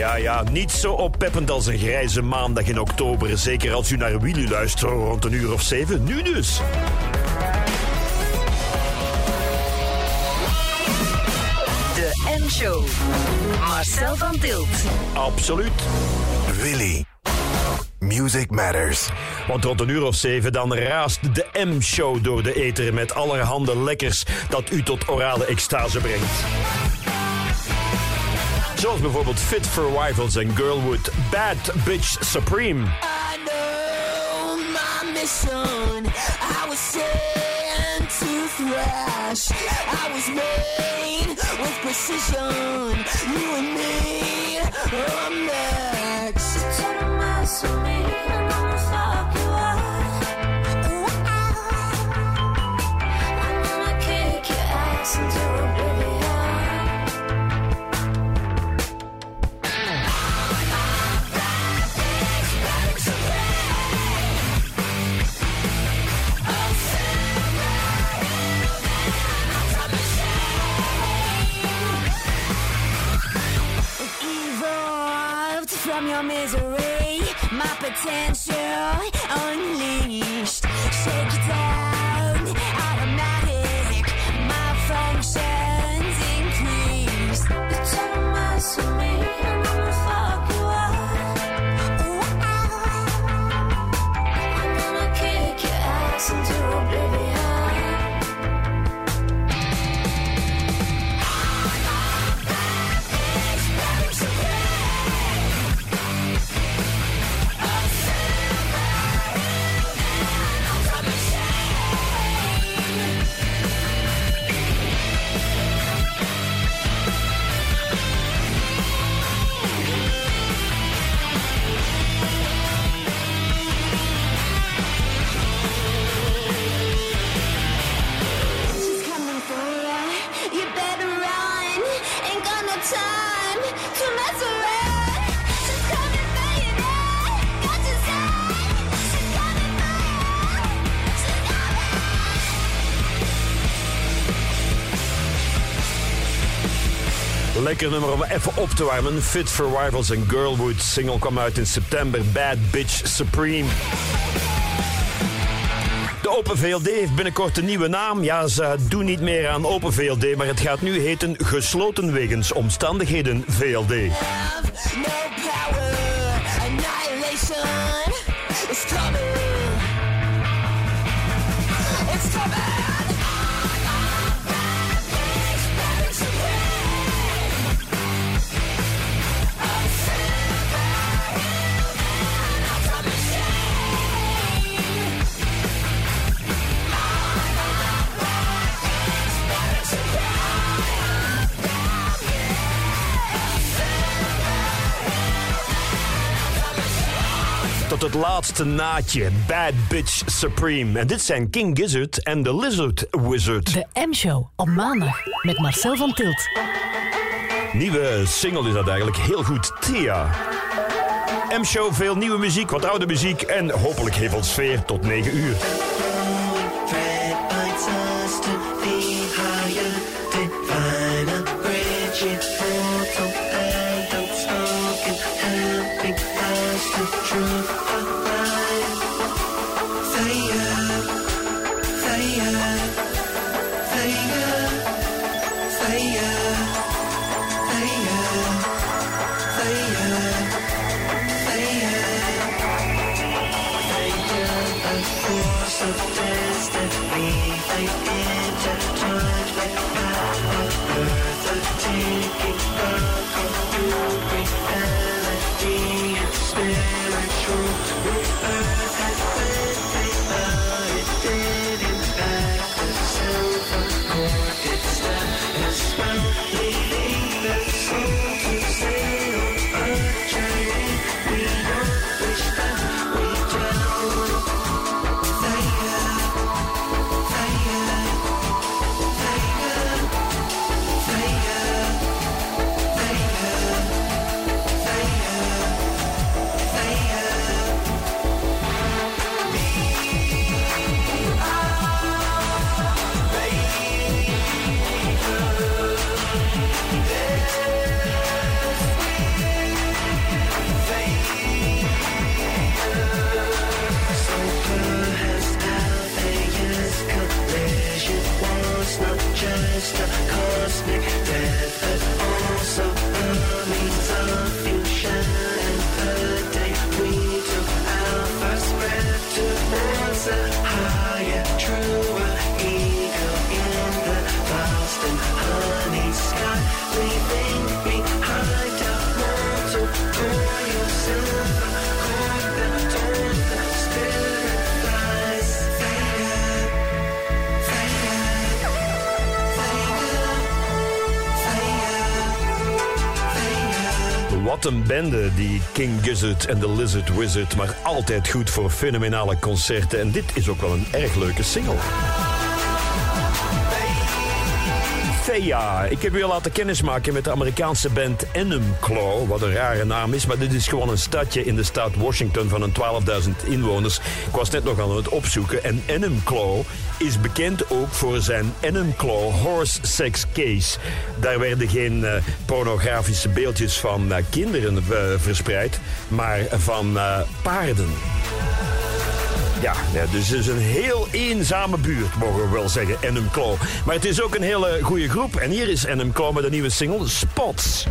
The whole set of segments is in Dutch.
Ja, ja, niet zo oppeppend als een grijze maandag in oktober. Zeker als u naar Willy luistert rond een uur of zeven. Nu dus. De M-show. Marcel van Tilt. Absoluut. Willy. Music matters. Want rond een uur of zeven dan raast de M-show door de ether met allerhande lekkers dat u tot orale extase brengt. Zoals bijvoorbeeld Fit for Rivals en Girlwood, Bad Bitch Supreme. I know my mission. I was sent to thrash. I was made with precision. You and me are next. From your misery. My potential unleashed. Shake Lekker nummer om even op te warmen. Fit for Rivals en Girlwood. Single kwam uit in september. Bad Bitch Supreme. De Open VLD heeft binnenkort een nieuwe naam. Ja, ze doen niet meer aan Open VLD, maar het gaat nu heten Gesloten Wegens Omstandigheden VLD. Annihilation is. Tot het laatste naadje. Bad Bitch Supreme. En dit zijn King Gizzard en The Lizard Wizard. De M-show op maandag met Marcel van Tilt. Nieuwe single is dat eigenlijk. Heel goed, Tia. M-show, veel nieuwe muziek, wat oude muziek en hopelijk heel veel sfeer tot 9 uur. Wat een bende, die King Gizzard en de Lizard Wizard. Maar altijd goed voor fenomenale concerten. En dit is ook wel een erg leuke single. Thea. Ik heb u al laten kennismaken met de Amerikaanse band Enumclaw. Wat een rare naam is, maar dit is gewoon een stadje in de staat Washington van een 12.000 inwoners. Ik was net nog aan het opzoeken. En Enumclaw is bekend ook voor zijn Enumclaw Horse Sex Case. Daar werden geen eh, pornografische beeldjes van eh, kinderen eh, verspreid, maar van paarden. Ja, ja, dus het is een heel eenzame buurt, mogen we wel zeggen, Enum Claw. Maar het is ook een hele goede groep. En hier is Enum Claw met een nieuwe single, Spots.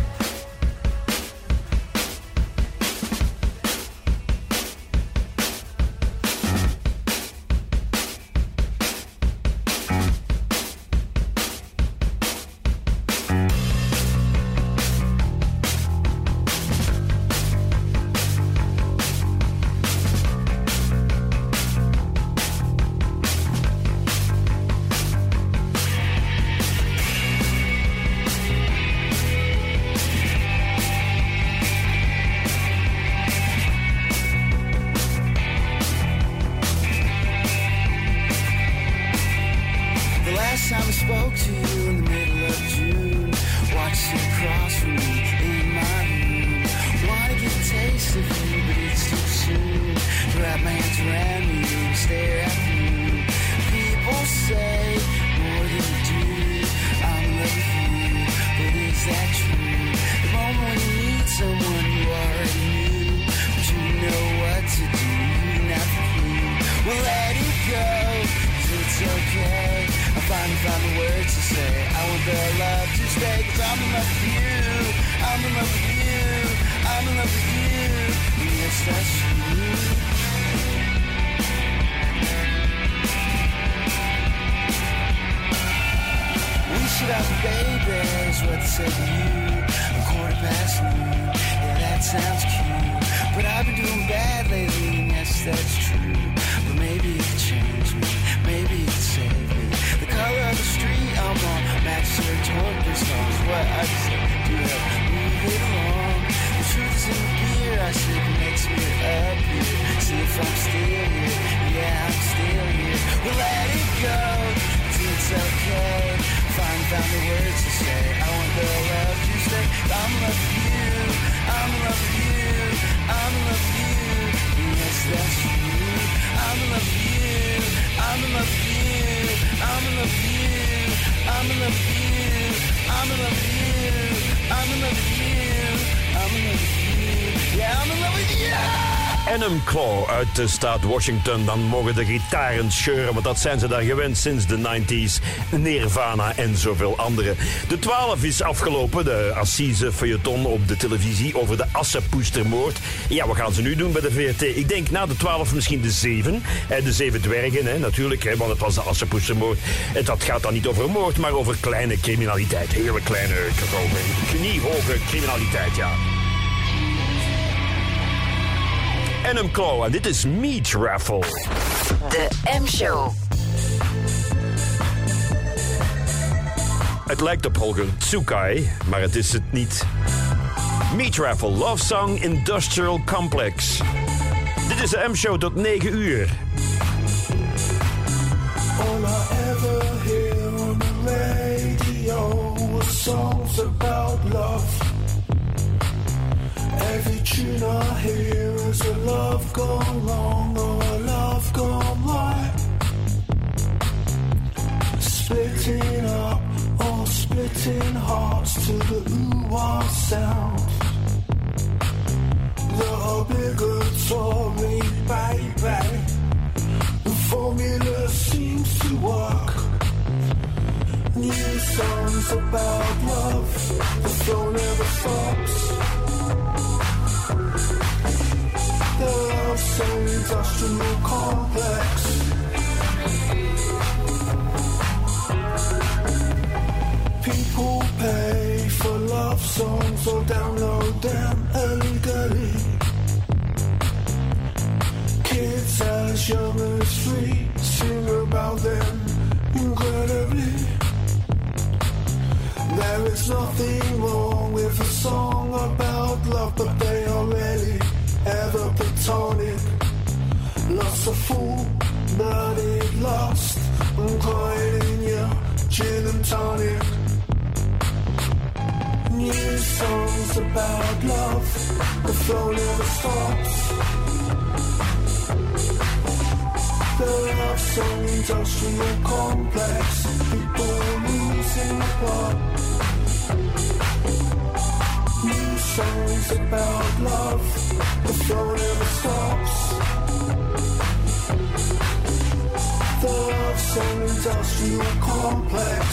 Washington. Dan mogen de gitaren scheuren, want dat zijn ze daar gewend sinds de 90s. Nirvana en zoveel andere. De 12 is afgelopen, de Assise feuilleton op de televisie over de Assepoestermoord. Ja, wat gaan ze nu doen bij de VRT? Ik denk na de 12 misschien de 7. Eh, De zeven dwergen, hè, natuurlijk, hè, want het was de Assepoestermoord. En dat gaat dan niet over moord, maar over kleine criminaliteit. Hele kleine, kniehoge criminaliteit, ja. Claw, en dit is Meat Raffle. De M-show. Het lijkt op Holger Tsukai, maar het is het niet. Meat Raffle, Love Song Industrial Complex. Dit is de M-show tot 9 uur. All I ever hear on the radio was songs about love. Every tune I hear is love gone wrong or love gone right. Splitting up or splitting hearts to the ooh ah, sound. The obligatory baby. The formula seems to work. New songs about love, the flow never stops. Industrial complex. People pay for love songs or download them illegally. Kids sing about them incredibly. There is nothing wrong with a song about love. but they are rarely ever platonic. Lost a fool, bloodied, lost, and crying in your gin and tonic. New songs about love, the flow never stops. The love song industrial complex, people losing the plot. Songs about love, the flow never stops. The love song industrial complex.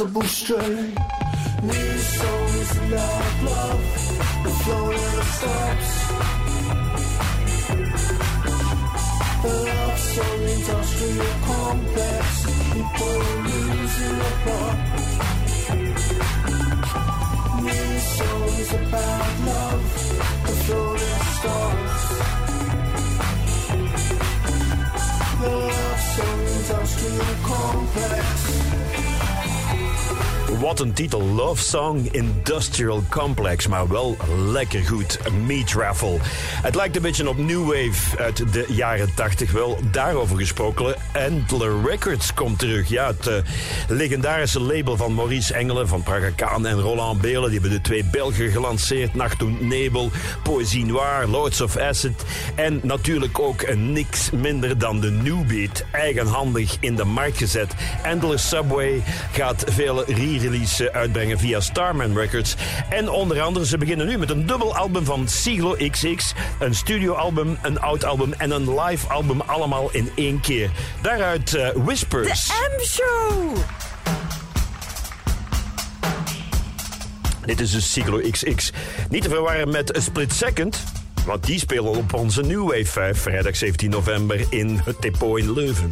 Decibel strain. New songs about love, the flow never stops. The love song industrial complex, people losing the plot. New songs about love, the flow never stops. The love song industrial complex. Wat een titel. Love Song Industrial Complex. Maar wel lekker goed. Meat Raffle. Het lijkt een beetje op New Wave uit de jaren 80. Wel daarover gesproken. Antler Records komt terug. Ja, het eh, legendarische label van Maurice Engelen, van Praga Kaan en Roland Belen. Die hebben de twee Belgen gelanceerd. Nacht und Nebel, Poëzie Noir, Lords of Acid. En natuurlijk ook niks minder dan de New Beat. Eigenhandig in de markt gezet. Antler Subway gaat vele re-releases uitbrengen via Starman Records. En onder andere, ze beginnen nu met een dubbel album van Siglo XX. Een studioalbum, een oud album en een live album. Allemaal in één keer. Daaruit eh, Whispers. M-show! Dit is dus Siglo XX. Niet te verwarren met A Split Second. Want die spelen op onze New Wave 5, vrijdag 17 november in het depot in Leuven.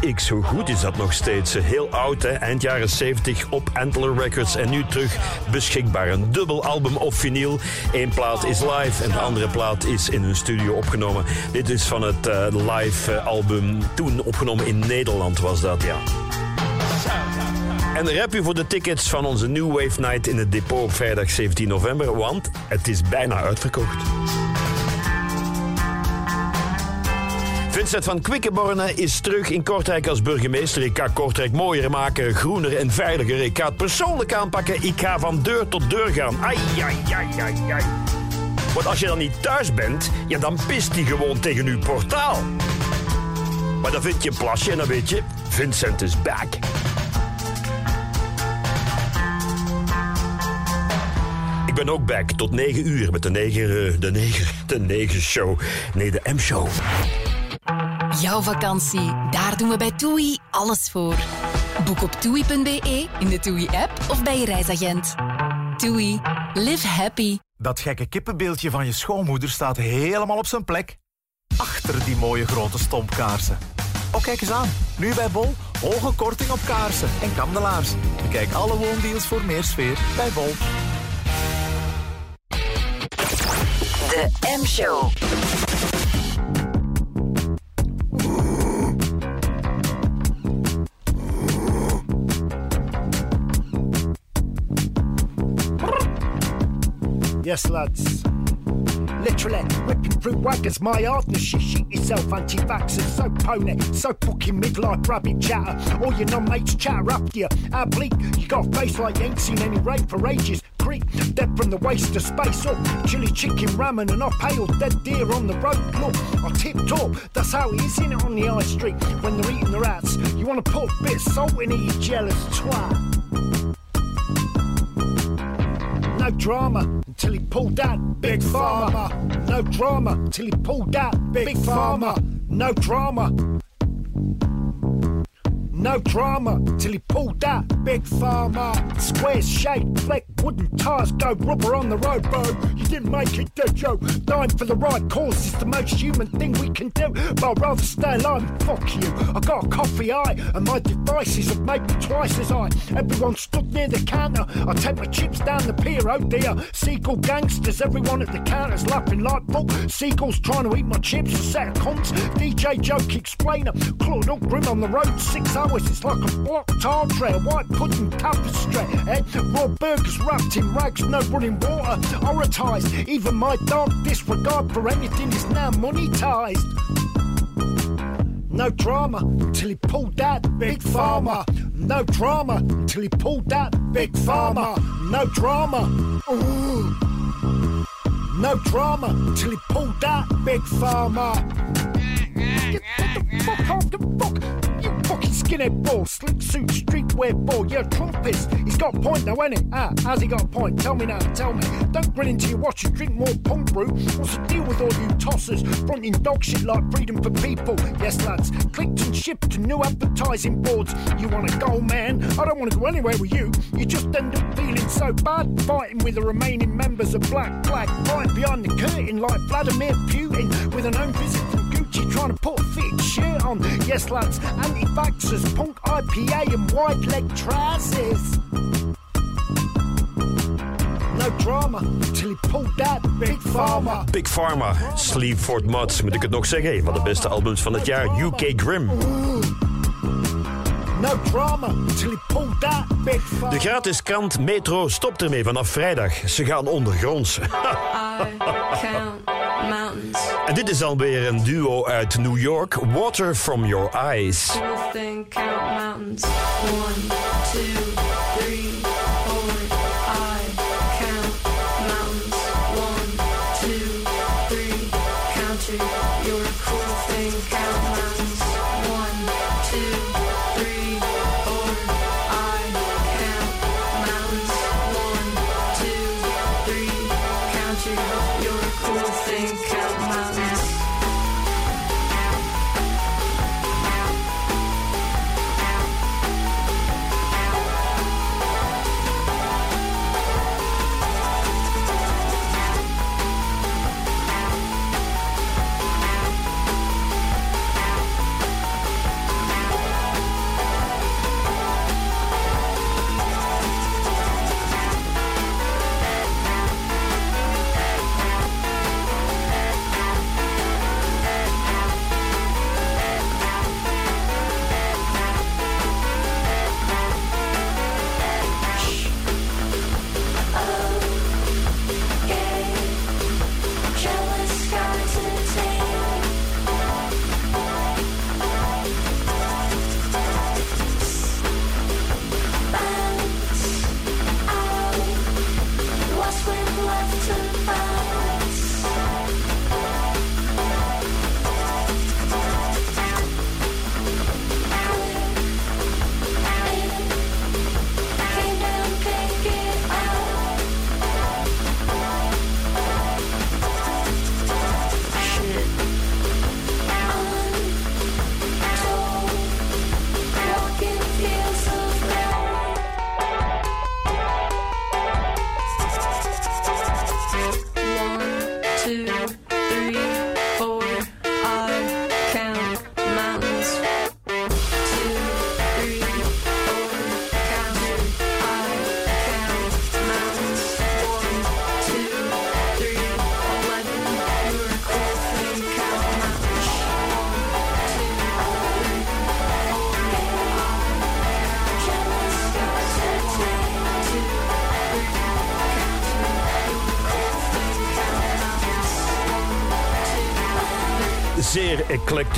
XX, hoe goed is dat nog steeds? Heel oud, hè? eind jaren 70 op Antler Records en nu terug beschikbaar. Een dubbel album op vinyl. Eén plaat is live en de andere plaat is in hun studio opgenomen. Dit is van het eh, live eh, album, toen opgenomen in Nederland was dat, ja. En heb je voor de tickets van onze New Wave Night in het depot op vrijdag 17 november, want het is bijna uitverkocht. Vincent van Quickenborne is terug in Kortrijk als burgemeester. Ik ga Kortrijk mooier maken, groener en veiliger. Ik ga het persoonlijk aanpakken. Ik ga van deur tot deur gaan. Ai, ai, ai, ai, ai. Want als je dan niet thuis bent, ja, dan pist hij gewoon tegen uw portaal. Maar dan vind je een plasje en dan weet je, Vincent is back. Ik ben ook back tot 9 uur met de 9, de 9, de 9 show. Nee, de M-show. Jouw vakantie, daar doen we bij TUI alles voor. Boek op toei.be, in de TUI-app of bij je reisagent. TUI. Live happy. Dat gekke kippenbeeldje van je schoonmoeder staat helemaal op zijn plek. Achter die mooie grote stompkaarsen. Oh, kijk eens aan. Nu bij Bol. Hoge korting op kaarsen en kandelaars. Bekijk alle woondeals voor meer sfeer bij Bol. De M-show. Yes, lads. Literally whipping through waggers, my hardness. You shit yourself, anti-vaxxers. So pony, so fucking midlife rabbit chatter. All your non-mates chatter up to you. How bleak, you got a face like you ain't seen any rain for ages. Creek, dead from the waste of space oh, up. Chili chicken ramen and I pale dead deer on the road. Look, I tip top. That's how is in it on the high street when they're eating the rats. You want to put a bit of salt in it, you jealous twat. No drama until he pulled that big farmer. No drama until he pulled that big farmer. No drama. No drama till he pulled that big farmer. Square shape, fleck, wooden tires, go rubber on the road, bro. You didn't make it, did you? Dying for the right cause is the most human thing we can do. But I'd rather stay alive fuck you. I got a coffee eye, and my devices have made me twice as high. Everyone stood near the counter. I take my chips down the pier, oh dear. Seagull gangsters, everyone at the counter's laughing like fuck. Seagulls trying to eat my chips, a set of. DJ joke explainer, clawed up grim on the road, six hours. It's like a blocked a white pudding tapestry. Eh? Raw burgers wrapped in rags, no running water. Oratized, even my dark disregard for anything is now monetized. No drama till he pulled that big farmer. No drama till he pulled that big farmer. No drama. Ooh. No drama till he pulled that big farmer. Get the fuck off the fuck. Skinhead ball, slick suit, streetwear ball. You're a Trumpist. He's got a point though, ain't he? Ah, how's he got a point? Tell me now, tell me. Don't grin into your watch and drink more punk brew. What's the deal with all you tossers? Fronting dog shit like freedom for people. Yes, lads. Clicked and shipped to new advertising boards. You want to go, man? I don't want to go anywhere with you. You just end up feeling so bad fighting with the remaining members of Black Flag. Fighting behind the curtain like Vladimir Putin with an own visit Gucci trying to put a fit shirt on. Yes, lads, anti-vaxxers, punk IPA and wide leg trousers. No drama till he pulled that big farmer. Big Pharma, Sleaford Mods, moet ik het nog zeggen. Een van de beste albums van het jaar, UK Grim. De gratis krant Metro stopt ermee vanaf vrijdag. Ze gaan ondergronds. I count mountains. En dit is alweer een duo uit New York, Water From Your Eyes. Cool thing, count mountains. One, two, three, four. I count mountains. One, two, three. Count you. You're a cool thing, count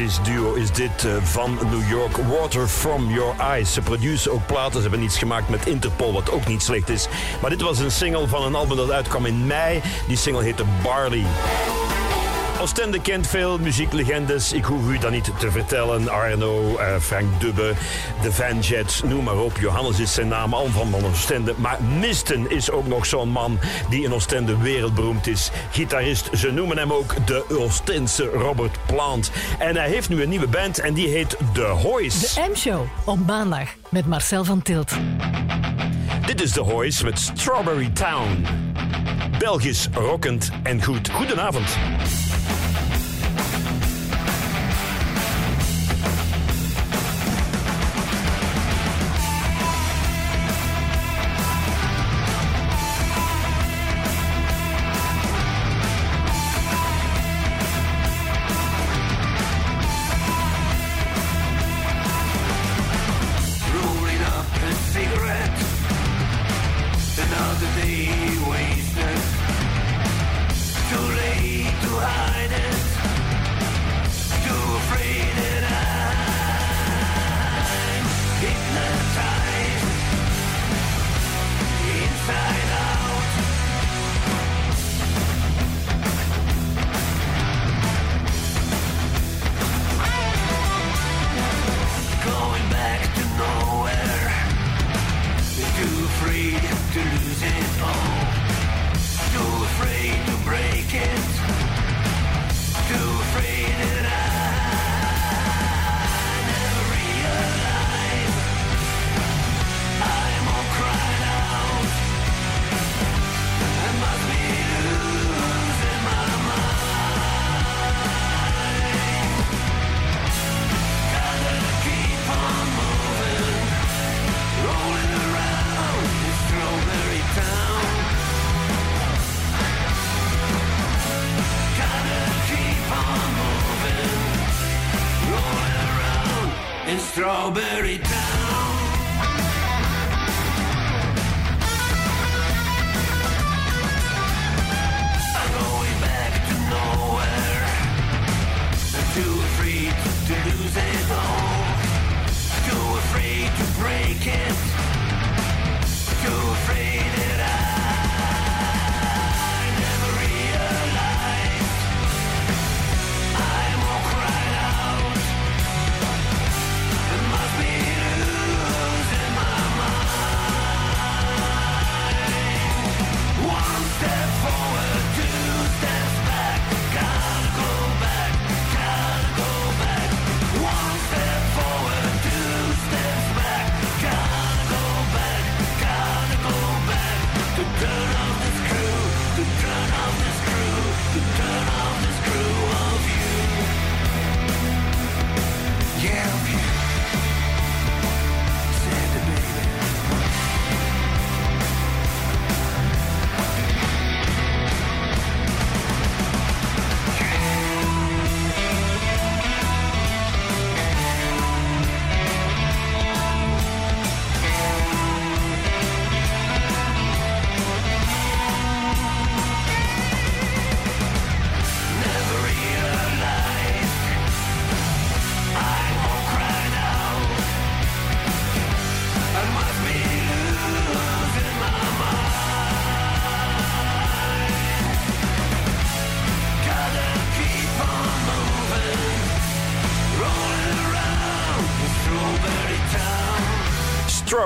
eclectisch duo is dit eh, van New York. Water from Your Eyes. Ze produceren ook platen. Ze hebben niets gemaakt met Interpol, wat ook niet slecht is. Maar dit was een single van een album dat uitkwam in mei. Die single heette Barley. Oostende kent veel muzieklegendes. Ik hoef u dat niet te vertellen. Arno, eh, Frank Dubbe, de Van Jets, noem maar op. Johannes is zijn naam, al van Oostende. Maar Misten is ook nog zo'n man die in Oostende wereldberoemd is. Gitarist, ze noemen hem ook de Oostense Robert Plant. En hij heeft nu een nieuwe band en die heet The Hoys. De M-show op maandag met Marcel van Tilt. Dit is The Hoys met Strawberry Town. Belgisch, rockend en goed. Goedenavond.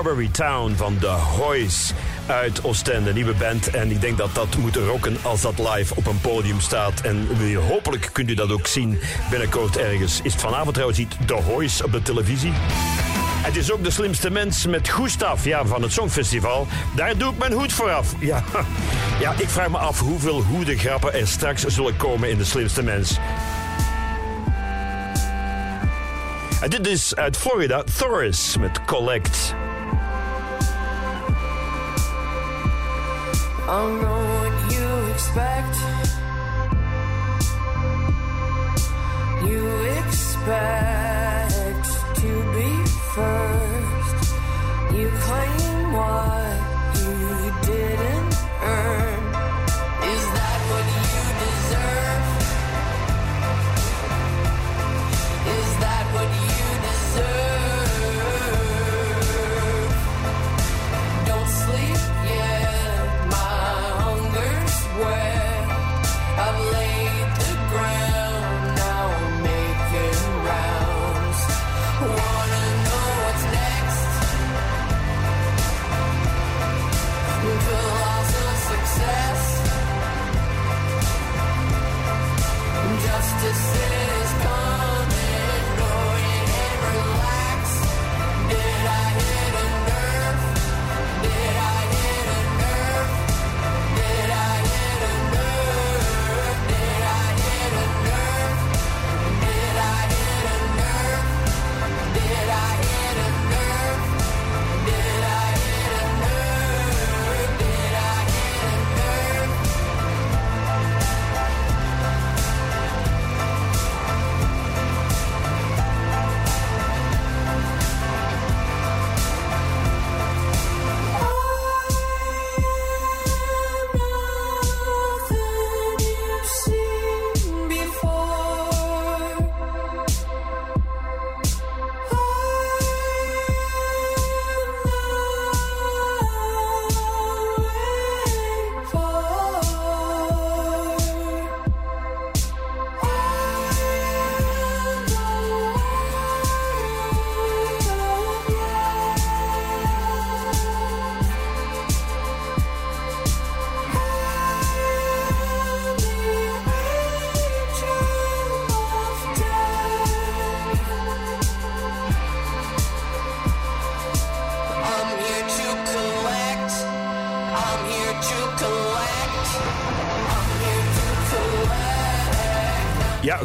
Strawberry Town van The Hoys uit Oostende, nieuwe band. En ik denk dat dat moet rocken als dat live op een podium staat. En hopelijk kunt u dat ook zien binnenkort ergens. Is het vanavond trouwens niet The Hoys op de televisie? Het is ook de slimste mens met Gustav ja, van het Songfestival. Daar doe ik mijn hoed voor af. Ja, ja, ik vraag me af hoeveel hoedengrappen er straks zullen komen in de slimste mens. En dit is uit Florida, Thoris met Collect. I know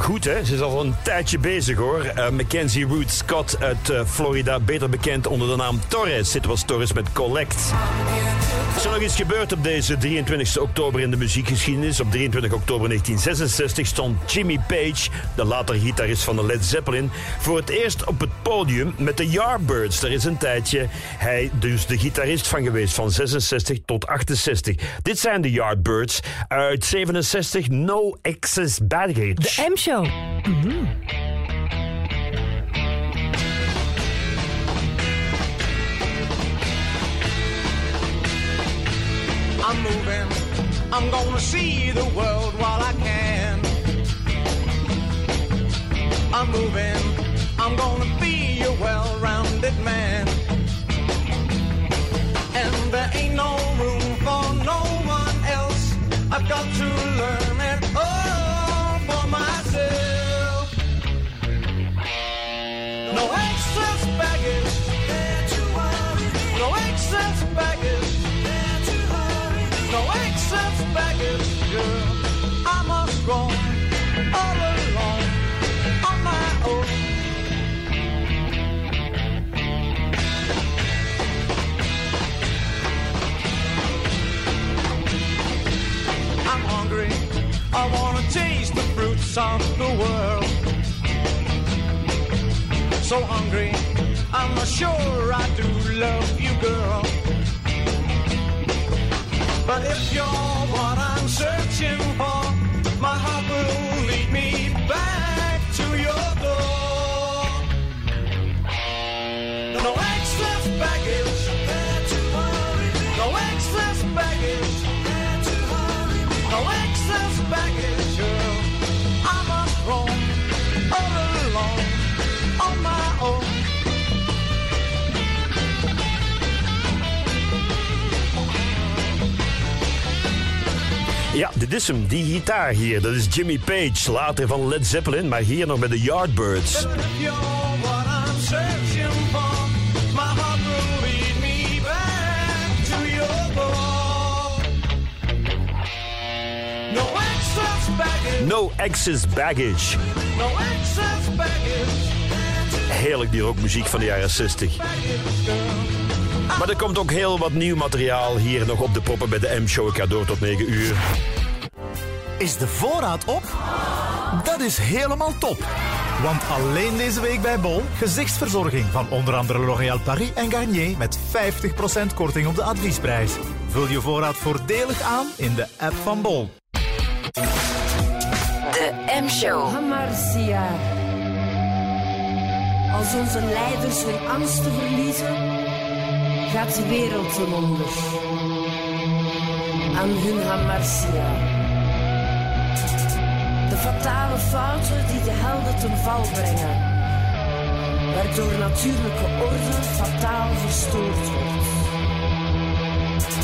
goed hè. Ze is al een tijdje bezig hoor. Eh, Mackenzie Root Scott uit eh, Florida, beter bekend onder de naam Torres. Dit was Torres met Collect. Is er nog iets gebeurd op deze 23 oktober in de muziekgeschiedenis? Op 23 oktober 1966 stond Jimmy Page, de later gitarist van de Led Zeppelin, voor het eerst op het podium met de Yardbirds. Daar is een tijdje hij dus de gitarist van geweest, van 66 tot 68. Dit zijn de Yardbirds uit 67, No Excess Baggage. De M-show. Mhm. I'm gonna see the world while I can. I'm moving. I'm gonna be a well-rounded man. And there ain't no room for no one else. I've got to I wanna taste the fruits of the world. So hungry. I'm not sure I do love you, girl. But if you're what I'm searching for, Ja, dit is hem, die gitaar hier. Dat is Jimmy Page, later van Led Zeppelin, maar hier nog met de Yardbirds. No Excess Baggage. no excess baggage, Heerlijk die rockmuziek van de jaren 60. Maar er komt ook heel wat nieuw materiaal hier nog op de proppen bij de M-show. Ik ga door tot 9 uur. Is de voorraad op? Dat is helemaal top. Want alleen deze week bij Bol gezichtsverzorging van onder andere L'Oréal Paris en Garnier met 50% korting op de adviesprijs. Vul je voorraad voordelig aan in de app van Bol. De M-show. Marcia. Als onze leiders hun angsten verliezen, gaat de wereld ten onder. Aan hun Hamartia. De fatale fouten die de helden ten val brengen, waardoor natuurlijke orde fataal verstoord wordt. Dit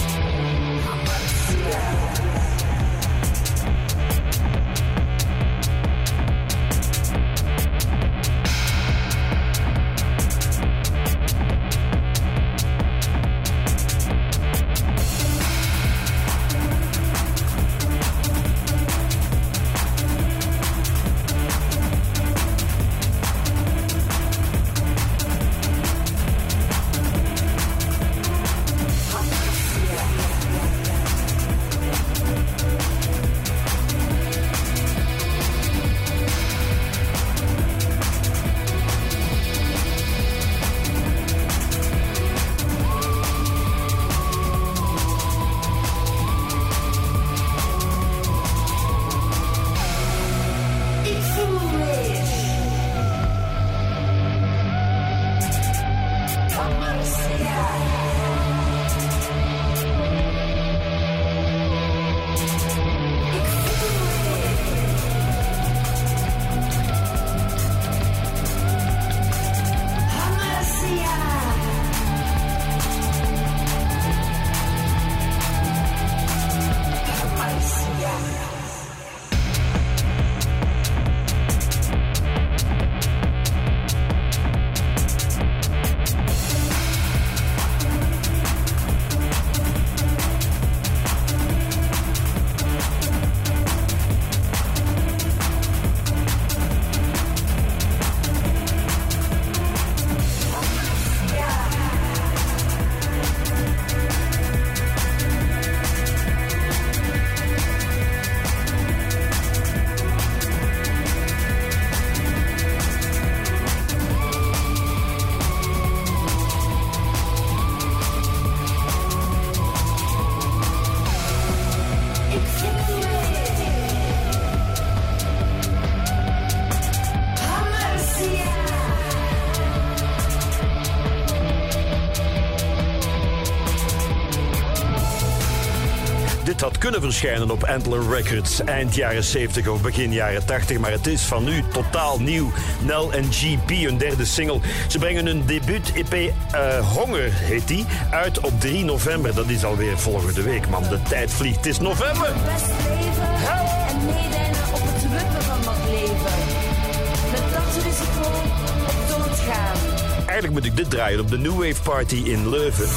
verschijnen op Antler Records eind jaren 70 of begin jaren 80, maar het is van nu totaal nieuw. Nel en GP, hun derde single. Ze brengen hun debuut-EP eh, Honger, heet die, uit op 3 november. Dat is alweer volgende week, man. De tijd vliegt. Het is november. Best leven en meedijnen op het van dat leven. Met dat risico op doodgaan. Eigenlijk moet ik dit draaien op de New Wave Party in Leuven.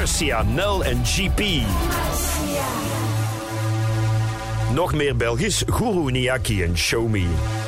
Hamartia, Nel en GP. Nog meer Belgisch, Guru Niaki en Show Me.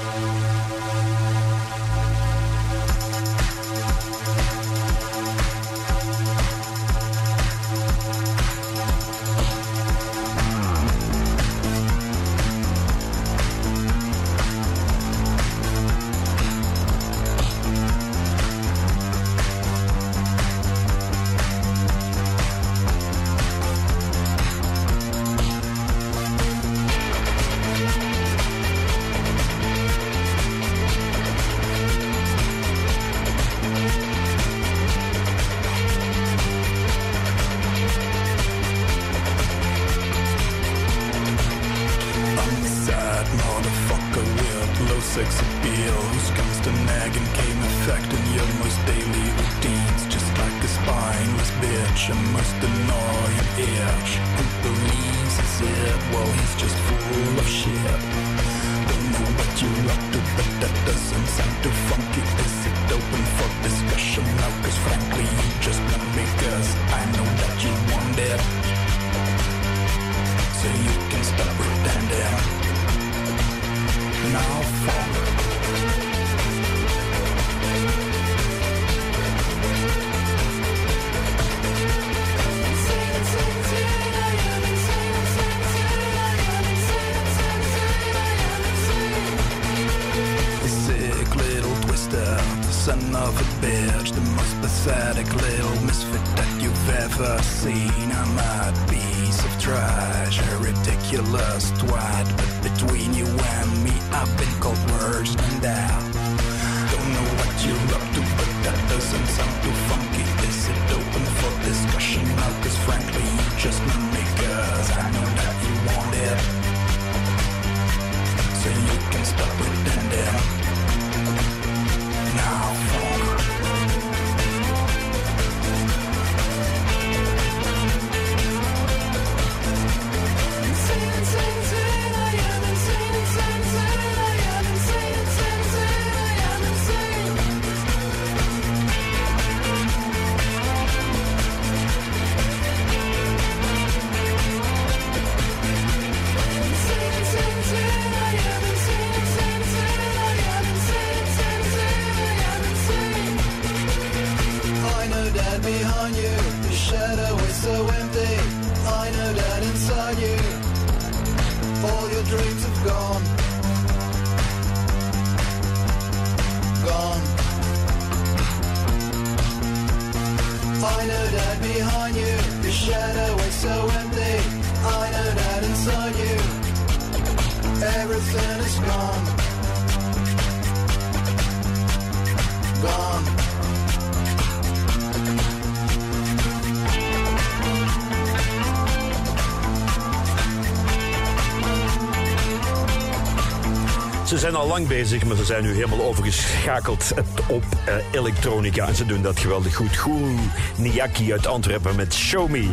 Lang bezig, maar ze zijn nu helemaal overgeschakeld op eh, elektronica. En ze doen dat geweldig goed. Guru Niyaki uit Antwerpen met Show Me.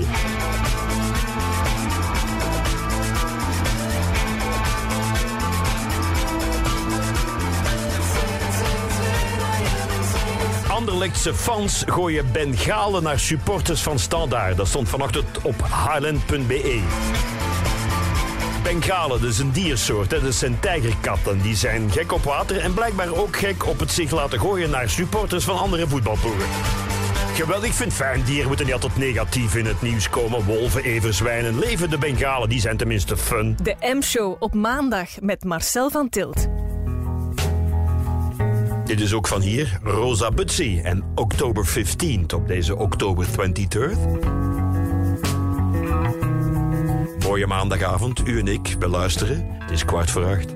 Anderlechtse fans gooien bengalen naar supporters van Standaard. Dat stond vanochtend op highland.be. Bengalen, dat is een diersoort. Dat zijn tijgerkatten. Die zijn gek op water en blijkbaar ook gek op het zich laten gooien naar supporters van andere voetbalploegen. Geweldig, vind fijn. Dieren moeten niet altijd negatief in het nieuws komen. Wolven, everzwijnen, leven de Bengalen, die zijn tenminste fun. De M-show op maandag met Marcel van Tilt. Dit is ook van hier, Rosa Butzi en October 15th op deze October 23rd. Mooie maandagavond, u en ik, we luisteren. Het is kwart voor acht.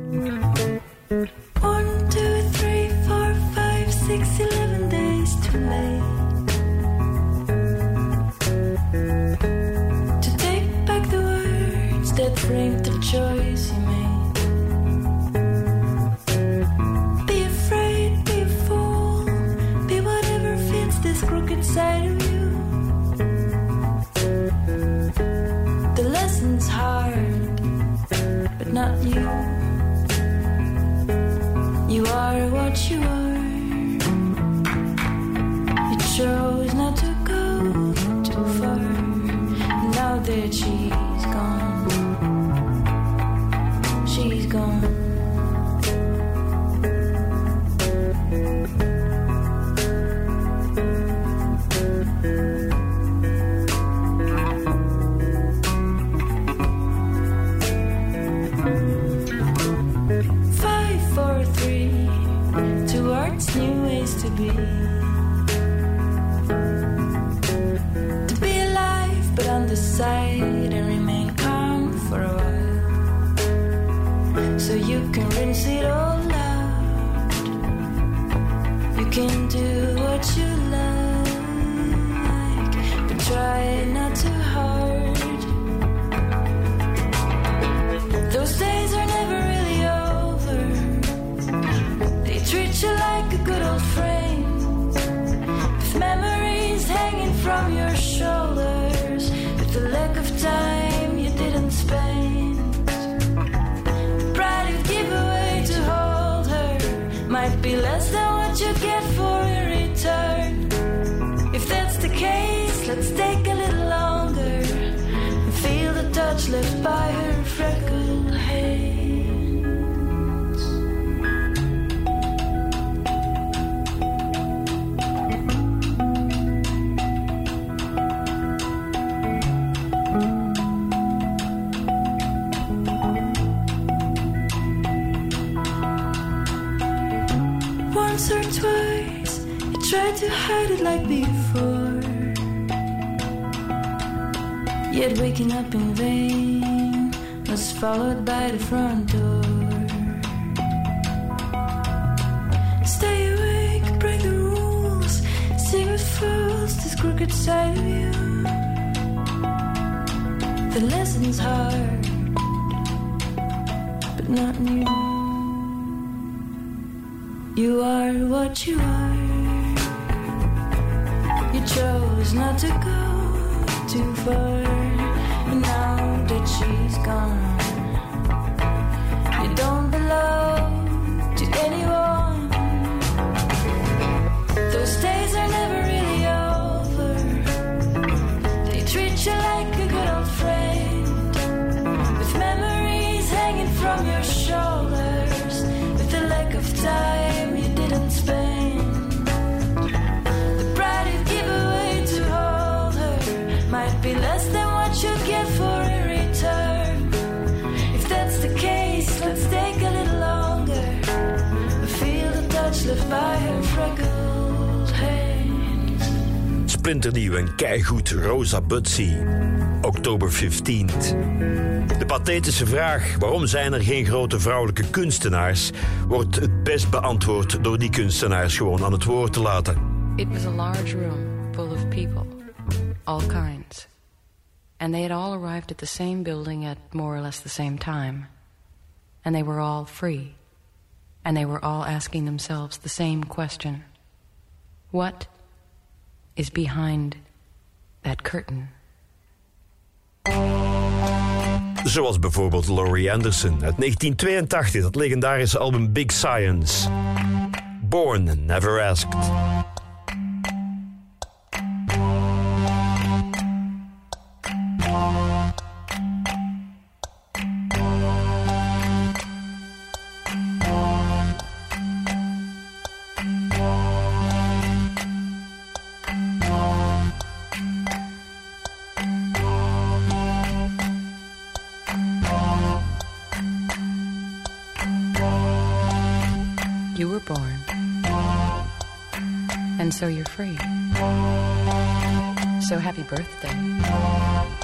Left by her freckled hands. Once or twice, you tried to hide it like before. Yet waking up in vain followed by the front door. Stay awake, break the rules, see what falls this crooked side of you. The lesson's hard, but not new. You are what you are. You chose not to go too far. And now that she's gone, Splinternieuw en keigoed Rosa Butsy. Oktober 15th. De pathetische vraag waarom zijn er geen grote vrouwelijke kunstenaars... wordt het best beantwoord door die kunstenaars gewoon aan het woord te laten. It was a large room full of people, all kinds. And they had all arrived at the same building at more or less the same time. And they were all free. And they were all asking themselves the same question What is behind that curtain? Zoals bijvoorbeeld Laurie Anderson uit 1982, dat legendarische album Big Science. Born Never Asked. So you're free. So happy birthday.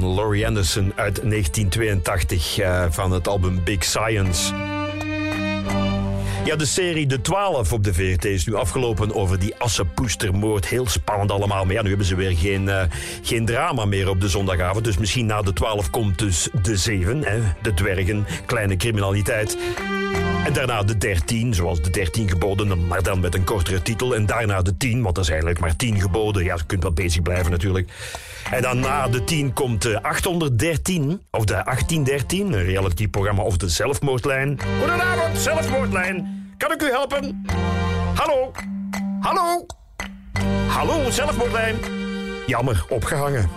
Van Laurie Anderson uit 1982 eh, van het album Big Science. Ja, de serie De 12 op de VRT is nu afgelopen over die Assepoestermoord. Heel spannend allemaal. Maar ja, nu hebben ze weer geen, eh, geen drama meer op de zondagavond. Dus misschien na de 12 komt dus de 7, hè, de dwergen, kleine criminaliteit. En daarna de 13, zoals de 13 geboden, maar dan met een kortere titel. En daarna de 10, want dat is eigenlijk maar 10 geboden. Ja, je kunt wel bezig blijven natuurlijk. En dan na de 10 komt de 813, of de 1813, een reality-programma of de zelfmoordlijn. Goedenavond, zelfmoordlijn. Kan ik u helpen? Hallo? Hallo? Hallo, zelfmoordlijn. Jammer, opgehangen.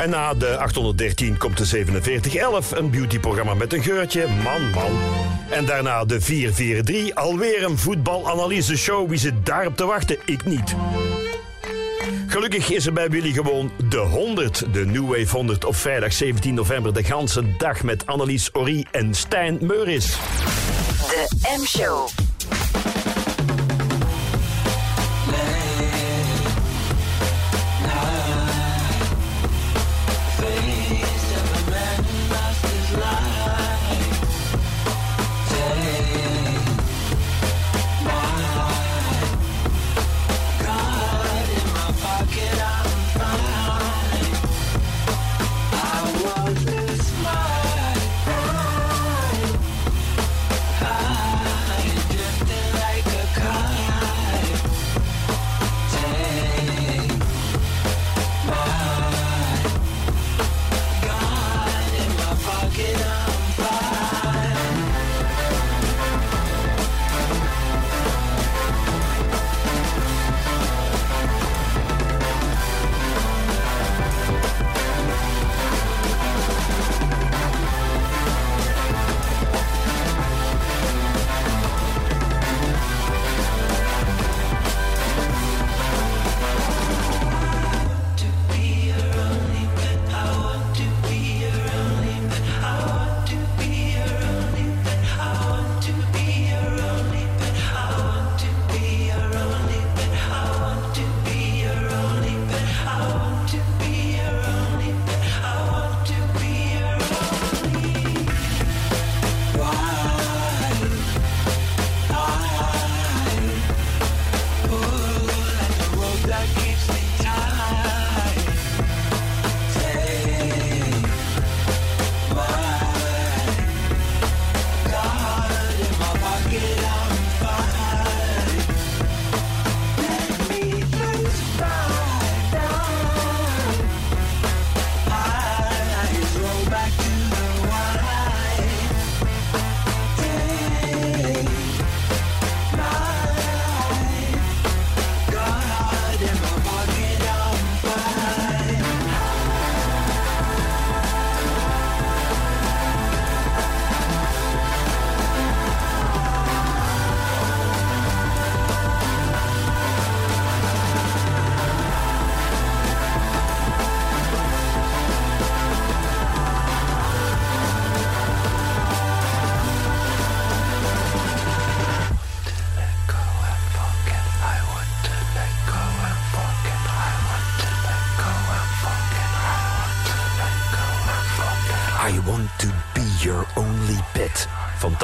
En na de 813 komt de 4711, een beautyprogramma met een geurtje. Man, man. En daarna de 443, alweer een voetbalanalyse-show. Wie zit daarop te wachten? Ik niet. Gelukkig is er bij Willy gewoon de 100, de New Wave 100 op vrijdag 17 november. De ganse dag met Annelies Orie en Stijn Meuris. De M-show.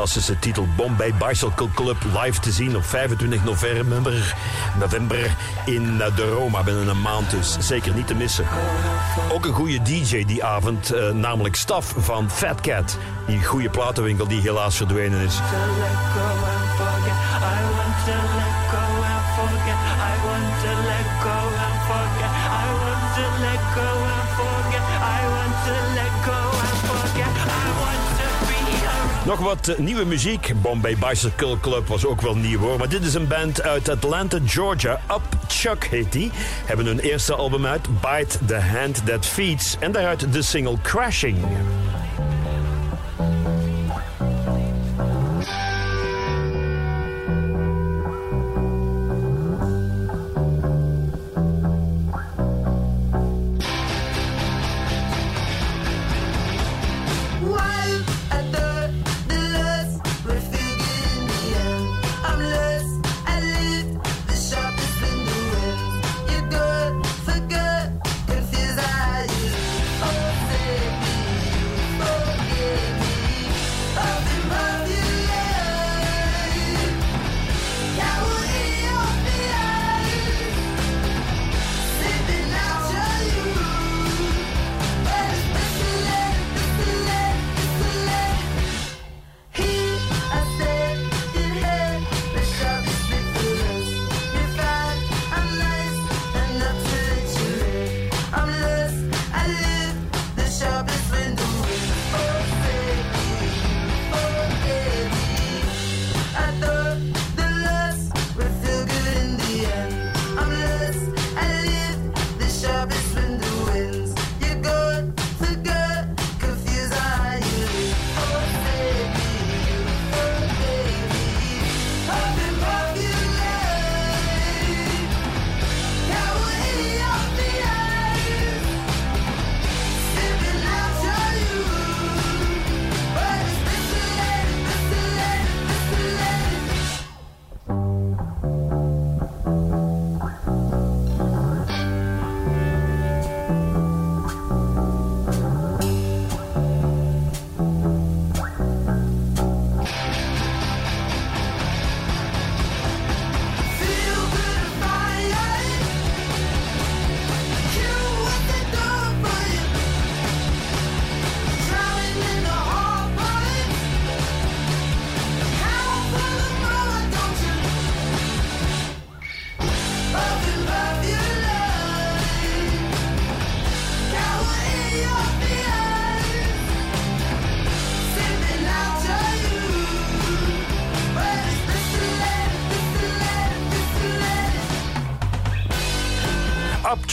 Fantastische titel Bombay Bicycle Club live te zien op 25 november, november in eh, de Roma binnen een maand dus. Zeker niet te missen. Ook een goede DJ die avond, eh, namelijk Staf van Fat Cat. Die goede platenwinkel die helaas verdwenen is. Nog wat eh, nieuwe muziek. Bombay Bicycle Club was ook wel nieuw hoor. Maar dit is een band uit Atlanta, Georgia. Up Chuck heet die. Hebben hun eerste album uit. Bite the Hand That Feeds. En daaruit de single Crashing.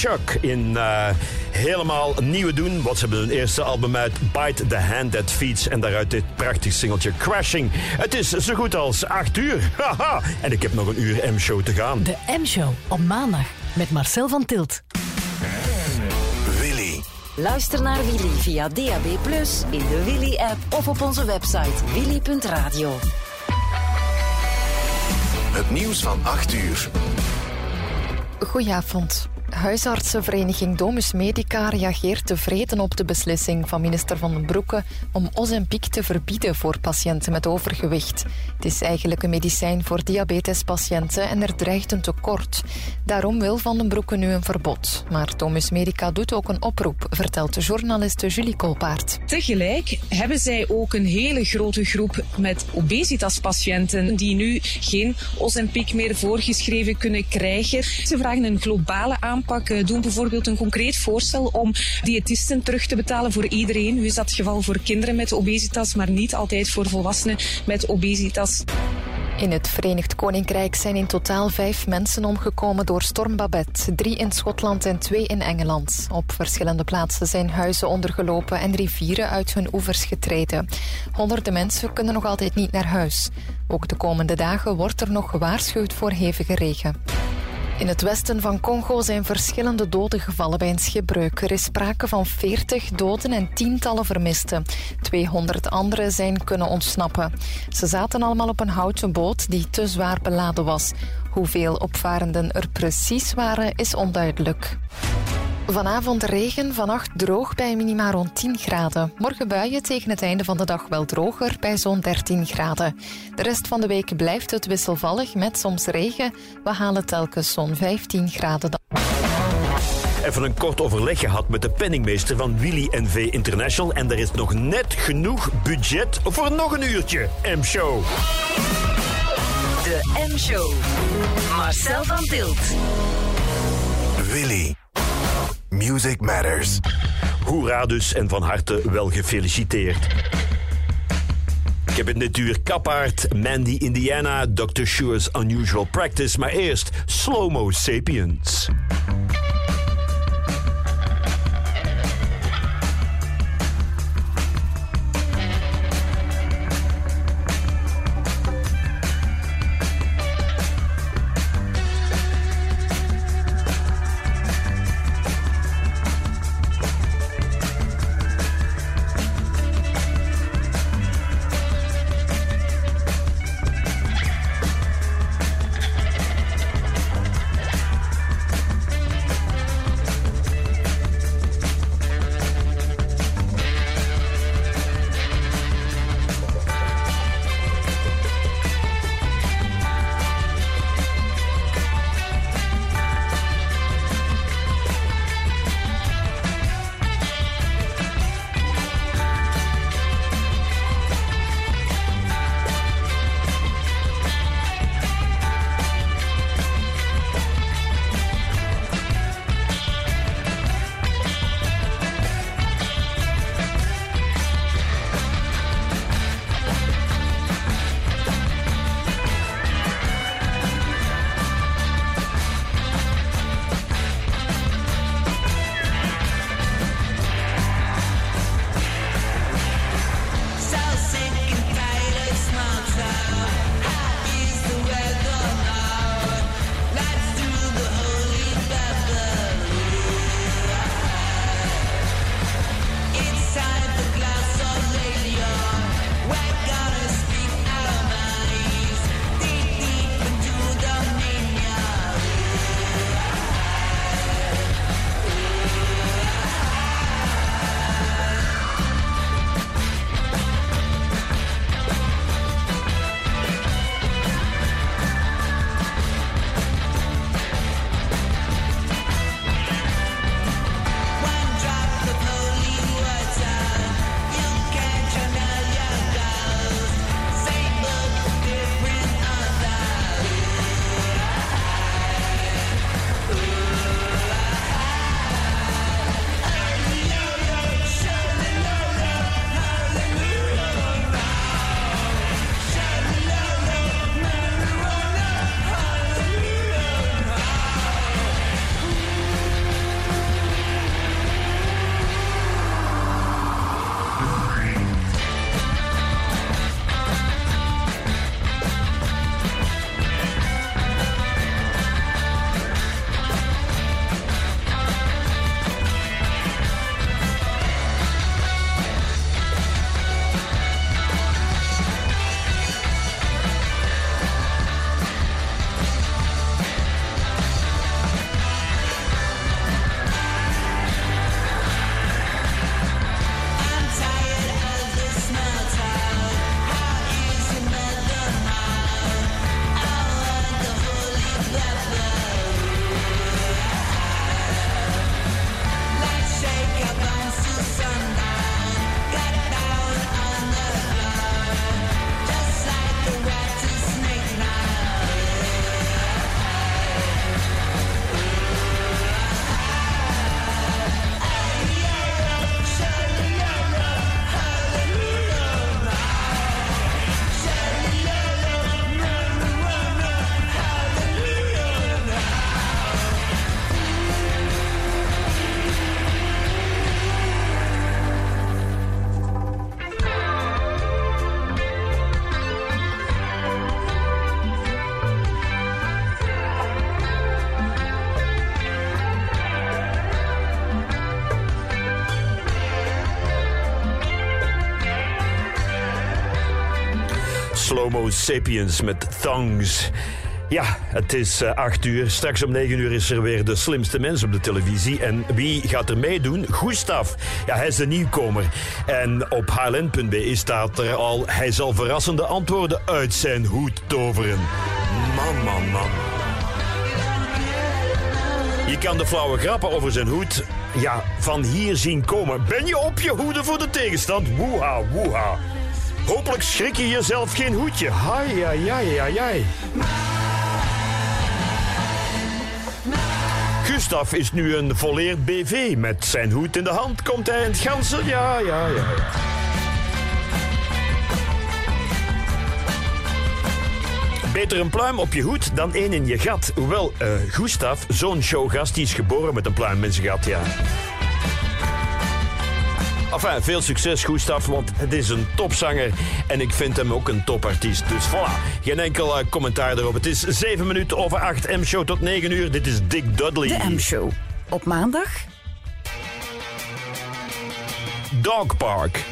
Chuck in eh, helemaal nieuwe doen. Want ze hebben hun eerste album uit Bite the Hand That Feeds. En daaruit dit prachtig singeltje Crashing. Het is zo goed als 8 uur. Haha. en ik heb nog een uur M-show te gaan. De M-show op maandag met Marcel van Tilt. Willy. Luister naar Willy via DAB+, in de Willy-app of op onze website willy.radio. Het nieuws van 8 uur. Goedenavond. Huisartsenvereniging Domus Medica reageert tevreden op de beslissing van minister Van den Broeke om Ozempic te verbieden voor patiënten met overgewicht. Het is eigenlijk een medicijn voor diabetespatiënten en er dreigt een tekort. Daarom wil Van den Broeke nu een verbod. Maar Domus Medica doet ook een oproep, vertelt de journaliste Julie Kolpaert. Tegelijk hebben zij ook een hele grote groep met obesitaspatiënten die nu geen Ozempic meer voorgeschreven kunnen krijgen. Ze vragen een globale aanpak, eh, doen bijvoorbeeld een concreet voorstel om diëtisten terug te betalen voor iedereen. Nu is dat geval voor kinderen met obesitas, maar niet altijd voor volwassenen met obesitas. In het Verenigd Koninkrijk zijn in totaal vijf mensen omgekomen door storm Babette. Drie in Schotland en twee in Engeland. Op verschillende plaatsen zijn huizen ondergelopen en rivieren uit hun oevers getreden. Honderden mensen kunnen nog altijd niet naar huis. Ook de komende dagen wordt er nog gewaarschuwd voor hevige regen. In het westen van Congo zijn verschillende doden gevallen bij een schipbreuk. Er is sprake van 40 doden en tientallen vermisten. 200 anderen zijn kunnen ontsnappen. Ze zaten allemaal op een houten boot die te zwaar beladen was. Hoeveel opvarenden er precies waren, is onduidelijk. Vanavond regen, vannacht droog bij minima rond 10 graden. Morgen buien tegen het einde van de dag wel droger bij zo'n 13 graden. De rest van de week blijft het wisselvallig met soms regen. We halen telkens zo'n 15 graden. Even een kort overleg gehad met de penningmeester van Willy NV International. En er is nog net genoeg budget voor nog een uurtje M-show. De M-show. Marcel van Tilt. Willy. Music Matters. Hoera dus en van harte wel gefeliciteerd. Ik heb het dit uur Kapaard, Mandy Indiana, Dr. Sure's Unusual Practice, maar eerst Slow-Mo Sapiens. Homo sapiens met thongs. Ja, het is eh, 8 uur. Straks om 9 uur is er weer de slimste mens op de televisie. En wie gaat er meedoen? Gustav. Ja, hij is de nieuwkomer. En op highland.be staat er al... hij zal verrassende antwoorden uit zijn hoed toveren. Man, man, man. Je kan de flauwe grappen over zijn hoed ja, van hier zien komen. Ben je op je hoede voor de tegenstand? Woeha, woeha. Hopelijk schrik je jezelf geen hoedje. Hai, ai, ai, ai, ai. Gustav is nu een volleerd BV. Met zijn hoed in de hand komt hij in het ganse... Ja, ja, ja, ja. Beter een pluim op je hoed dan één in je gat. Hoewel, eh Gustav, zo'n showgast, die is geboren met een pluim in zijn gat, ja. Enfin, veel succes, Gustav, want het is een topzanger en ik vind hem ook een topartiest. Dus voilà, geen enkel eh, commentaar erop. Het is 7 minuten over 8, M-show tot 9 uur. Dit is Dick Dudley. De M-show. Op maandag Dog Park.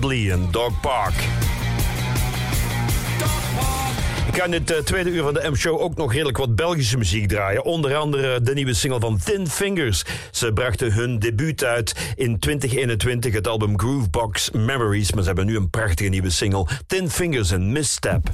Dudley en Dog Park. Ik ga in dit eh, tweede uur van de M-show ook nog redelijk wat Belgische muziek draaien. Onder andere de nieuwe single van Thin Fingers. Ze brachten hun debuut uit in 2021, het album Groovebox Memories. Maar ze hebben nu een prachtige nieuwe single, Thin Fingers en Misstep.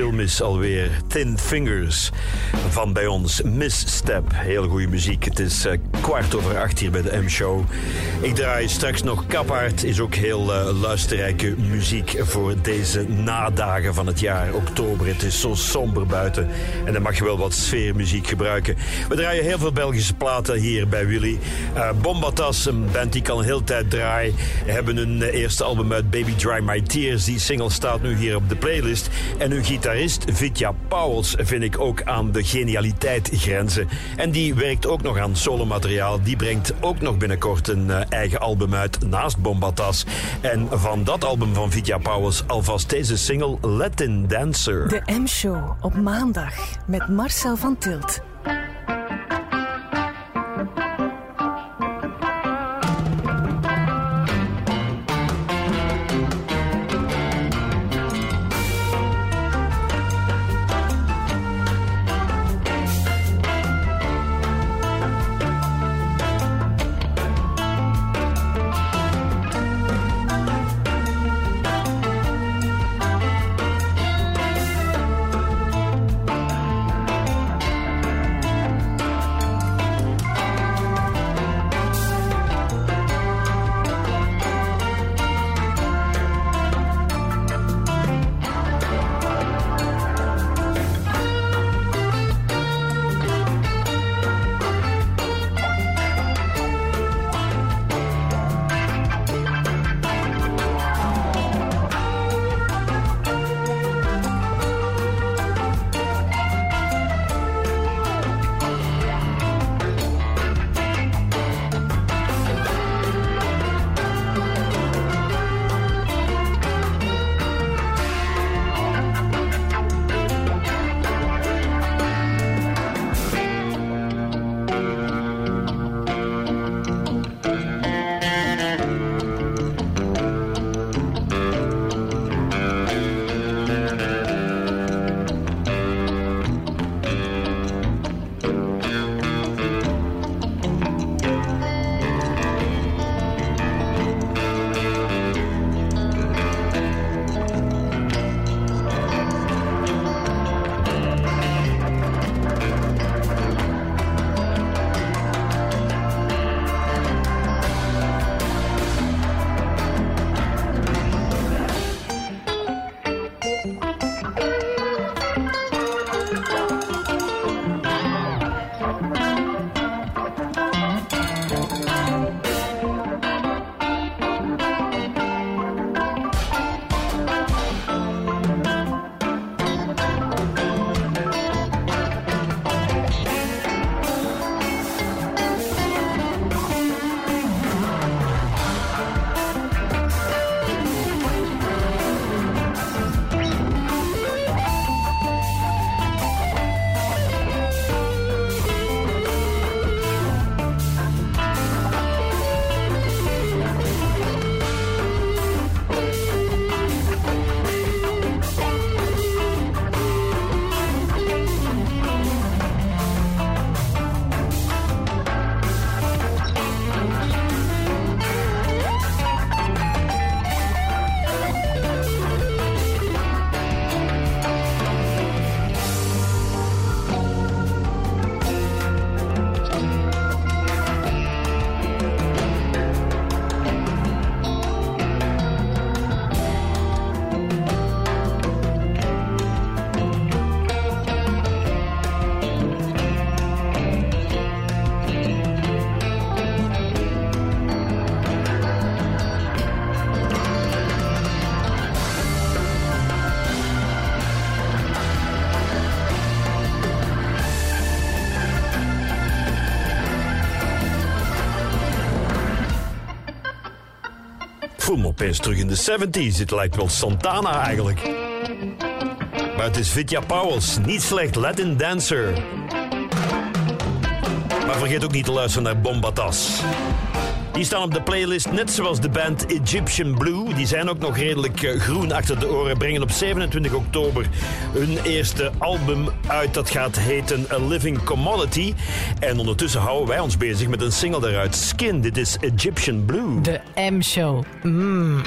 Zeer filmisch alweer. Thin Fingers van bij ons Misstep. Heel goede muziek. Het is eh, kwart over acht hier bij de M-show. Ik draai straks nog Kapaard. Is ook heel eh, luisterrijke muziek voor deze nadagen van het jaar. Oktober. Het is zo somber buiten. En dan mag je wel wat sfeermuziek gebruiken. We draaien heel veel Belgische platen hier bij Willy. Eh Bombatas, een band die ik al een hele tijd draai. Hebben hun eh, eerste album uit Baby Dry My Tears. Die single staat nu hier op de playlist. En hun gitarist Vitja Pauwels vind ik ook aan de genialiteit grenzen. En die werkt ook nog aan solomateriaal. Die brengt ook nog binnenkort een eigen album uit naast Bombatas. En van dat album van Vitja Pauwels alvast deze single Latin Dancer. De M-show op maandag met Marcel van Tilt. Opeens terug in de 70s. Het lijkt wel Santana eigenlijk. Maar het is Vitya Powers, niet slecht Latin dancer. Maar vergeet ook niet te luisteren naar Bombatas. Die staan op de playlist, net zoals de band Egyptian Blue. Die zijn ook nog redelijk eh, groen achter de oren. Brengen op 27 oktober hun eerste album uit. Dat gaat heten A Living Commodity. En ondertussen houden wij ons bezig met een single daaruit. Skin, dit is Egyptian Blue. De M-show. Mm.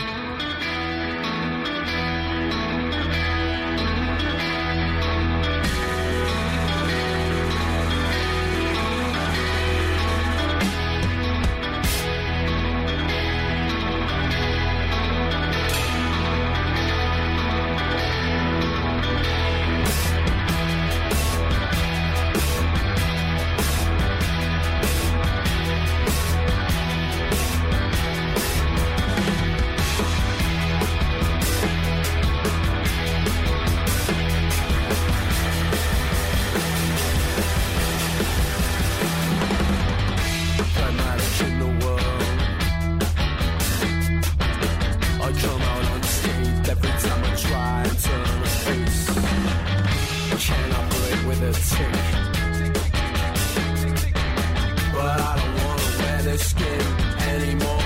Skin anymore.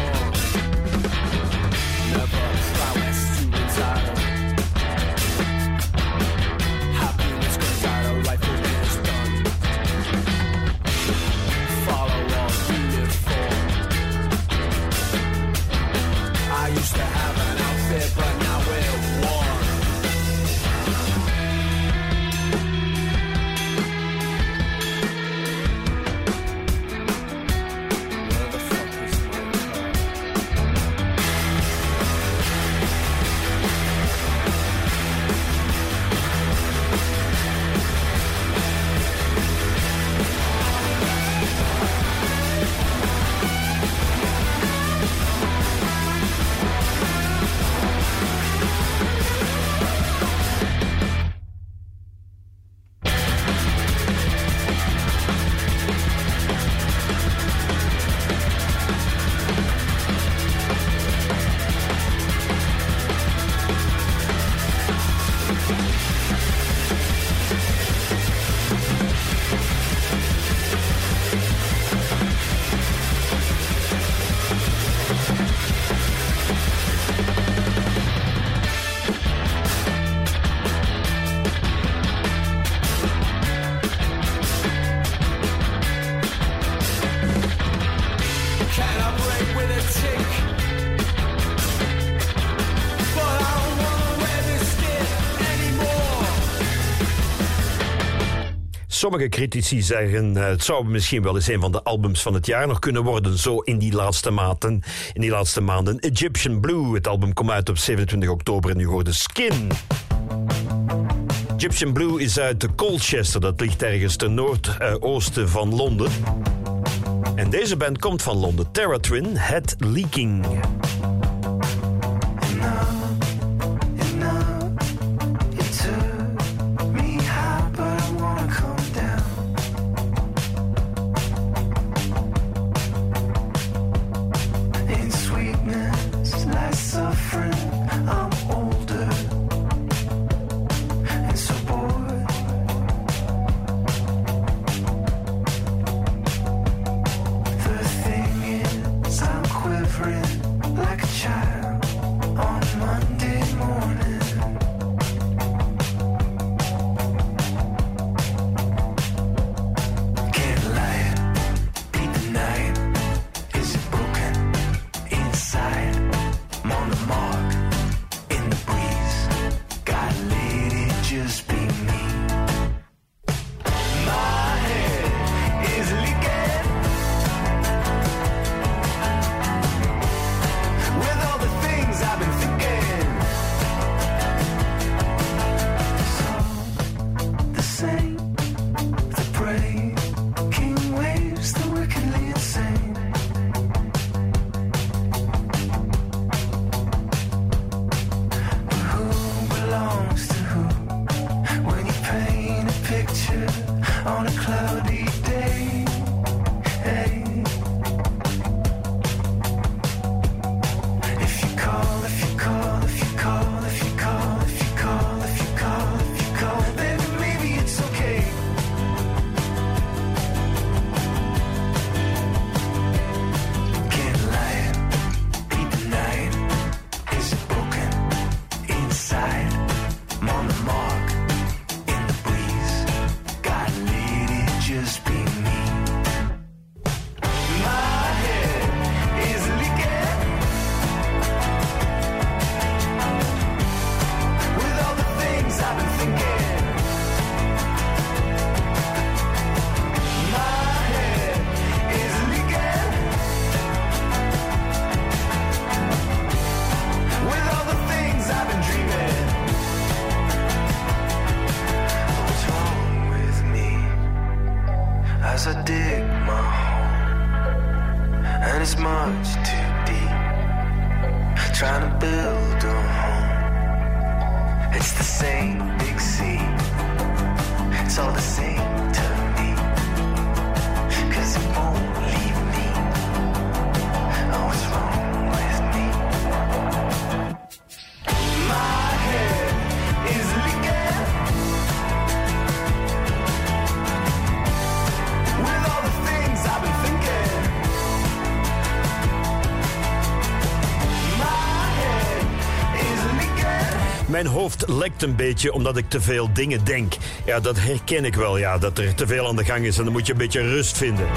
Sommige critici zeggen eh, het zou misschien wel eens een van de albums van het jaar nog kunnen worden. Zo in die laatste maanden. In die laatste maanden. Egyptian Blue. Het album komt uit op 27 oktober en u hoorde Skin. Egyptian Blue is uit Colchester. Dat ligt ergens ten noordoosten van Londen. En deze band komt van Londen. Terra Twin, Head Leaking. Hoofd lekt een beetje omdat ik te veel dingen denk. Ja, dat herken ik wel, ja, dat er te veel aan de gang is en dan moet je een beetje rust vinden.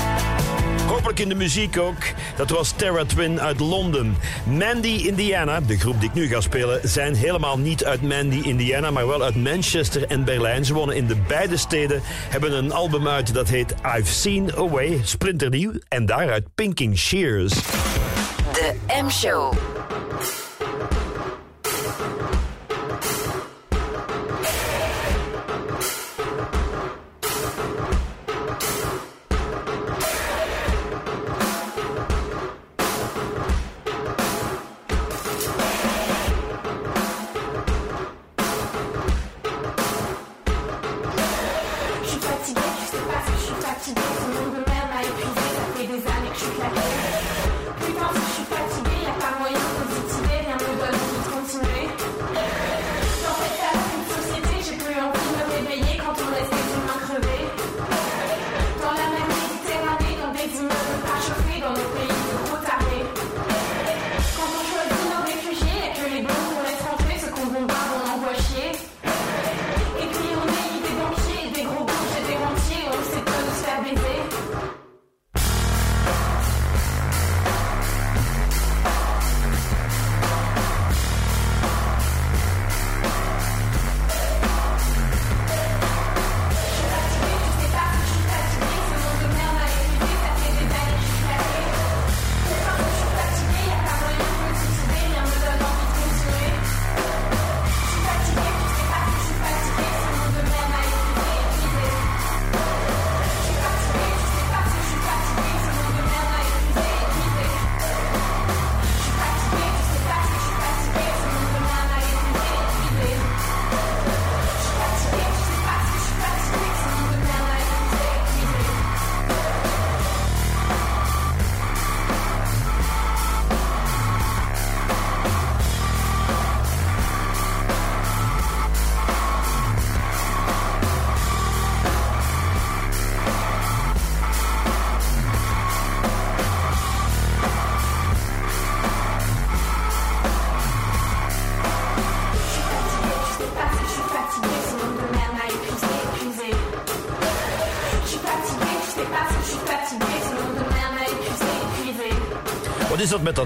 Hopelijk in de muziek ook. Dat was Terra Twin uit Londen. Mandy, Indiana, de groep die ik nu ga spelen, zijn helemaal niet uit Mandy, Indiana, maar wel uit Manchester en Berlijn. Ze wonen in de beide steden, hebben een album uit dat heet I've Seen a Way, splinternieuw, en daaruit Pinking Shears. De M-show.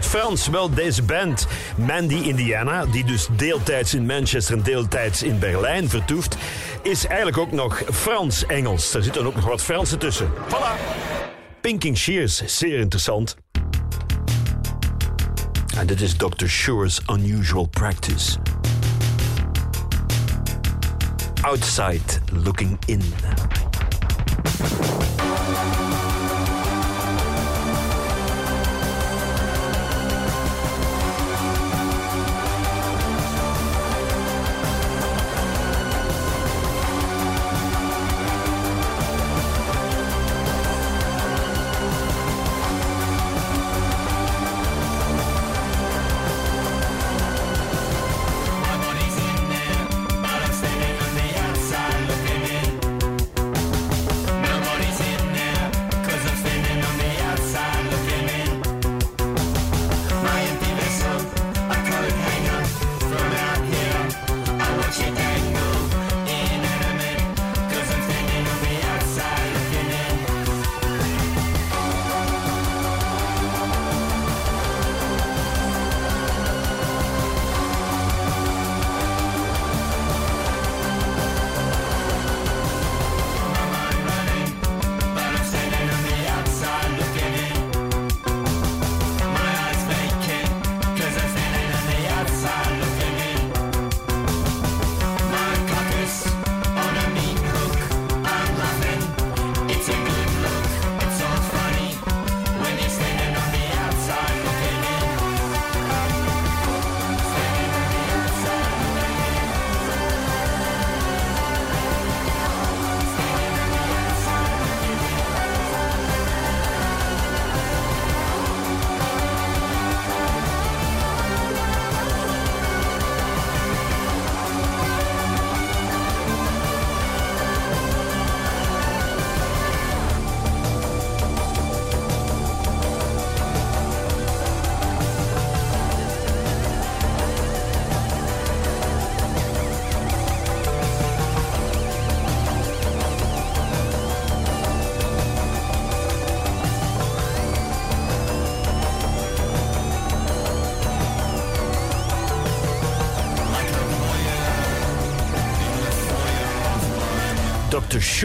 Frans? Wel, deze band, Mandy Indiana, die dus deeltijds in Manchester en deeltijds in Berlijn vertoeft, is eigenlijk ook nog Frans-Engels. Er zitten ook nog wat Fransen tussen. Voilà! Pinking Shears, zeer interessant. En dit is Dr. Sure's Unusual Practice. Outside Looking In.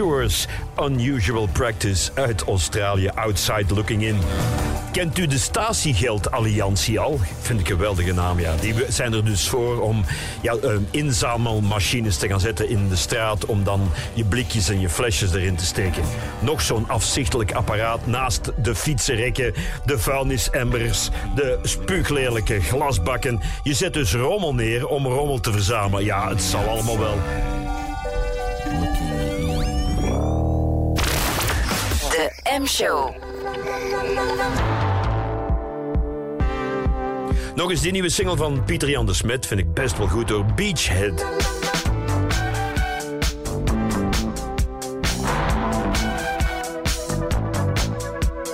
Unusual Practice uit Australië, Outside Looking In. Kent u de Statiegeld Alliantie al? Vind ik een geweldige naam, ja. Die zijn er dus voor om ja, eh, inzamelmachines te gaan zetten in de straat... om dan je blikjes en je flesjes erin te steken. Nog zo'n afzichtelijk apparaat naast de fietsenrekken, de vuilnisemmers... de spuuglelijke glasbakken. Je zet dus rommel neer om rommel te verzamelen. Ja, het zal allemaal wel. De M-show. Nog eens die nieuwe single van Pieter Jan de Smet vind ik best wel goed door Beachhead.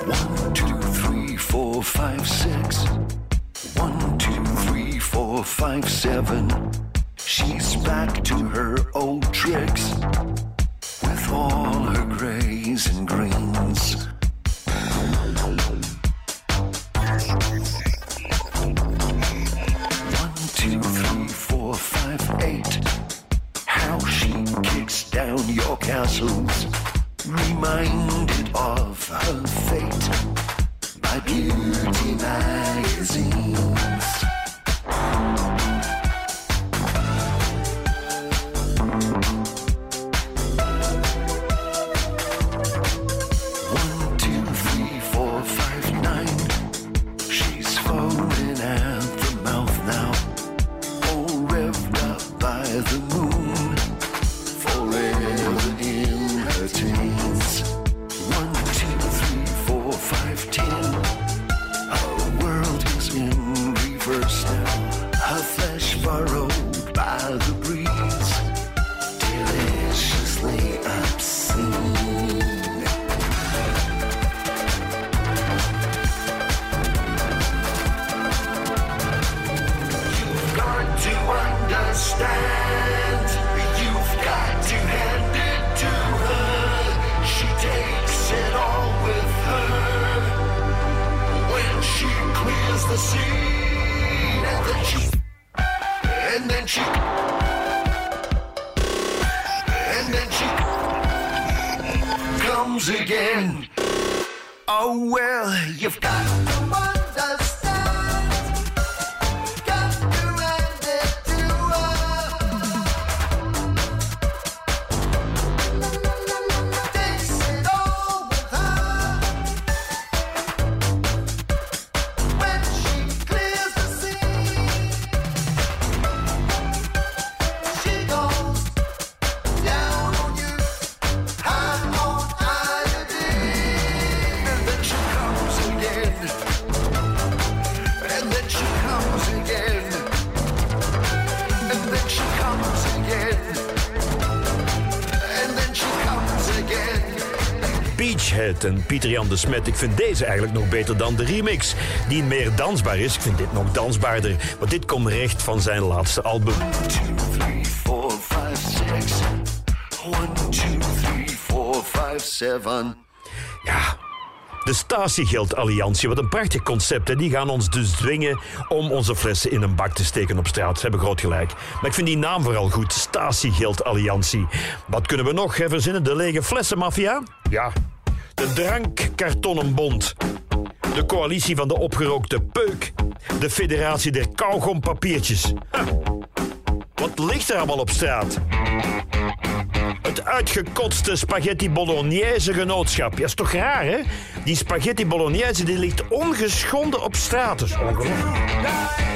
One, two, three, four, five, six. One, two, three, four, five, seven. En Pieter Jan de Smet. Ik vind deze eigenlijk nog beter dan de remix. Die meer dansbaar is. Ik vind dit nog dansbaarder. Want dit komt recht van zijn laatste album. Three, four, five, six. One, two, three, four, five, seven. Ja, de Statiegeld-alliantie, wat een prachtig concept. Hè? Die gaan ons dus dwingen om onze flessen in een bak te steken op straat. Ze hebben groot gelijk. Maar ik vind die naam vooral goed. Statiegeld-alliantie. Wat kunnen we nog hè, verzinnen? De lege flessenmafia? Ja. Drankkartonnenbond. De coalitie van de opgerookte peuk. De federatie der kauwgompapiertjes. Wat ligt er allemaal op straat? Het uitgekotste spaghetti bolognese genootschap. Ja, is toch raar, hè? Die spaghetti bolognese die ligt ongeschonden op straat. Ongelooflijk.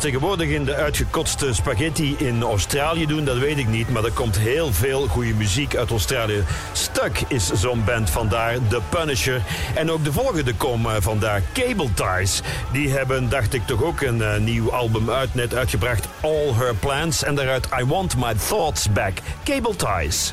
tegenwoordig in de uitgekotste spaghetti in Australië doen, dat weet ik niet. Maar er komt heel veel goede muziek uit Australië. Stuck is zo'n band vandaar, The Punisher. En ook de volgende komen vandaar, Cable Ties. Die hebben, dacht ik, toch ook een eh, nieuw album uit, net uitgebracht. All Her Plans. En daaruit I Want My Thoughts Back. Cable Ties.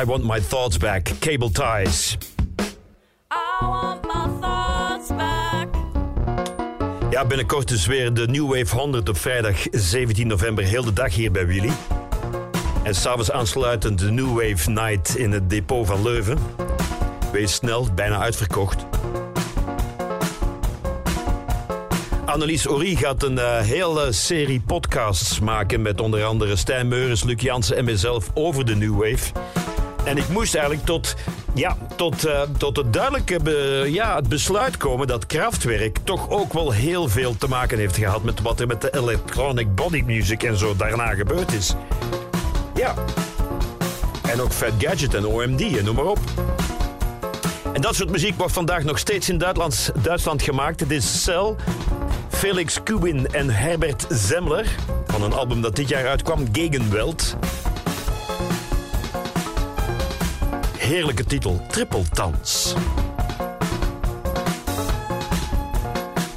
I Want My Thoughts Back, Cable Ties. I want my thoughts back. Ja, binnenkort is weer de New Wave 100 op vrijdag 17 november. Heel de dag hier bij Willy. En s'avonds aansluitend de New Wave Night in het depot van Leuven. Wees snel, bijna uitverkocht. Annelies Orie gaat een eh, hele serie podcasts maken met onder andere Stijn Meurens, Luc Jansen en mezelf over de New Wave. En ik moest eigenlijk tot, ja, tot, eh, tot het duidelijke ja, het besluit komen dat Kraftwerk toch ook wel heel veel te maken heeft gehad met wat er met de electronic body music en zo daarna gebeurd is. Ja. En ook Fat Gadget en OMD en noem maar op. En dat soort muziek wordt vandaag nog steeds in Duitsland, Duitsland gemaakt. Het is Cell, Felix Kubin en Herbert Zemmler. Van een album dat dit jaar uitkwam, Gegenwelt. Heerlijke titel, Trippeltans.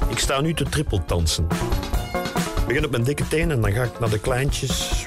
Ik sta nu te trippeltansen. Ik begin op mijn dikke tenen en dan ga ik naar de kleintjes.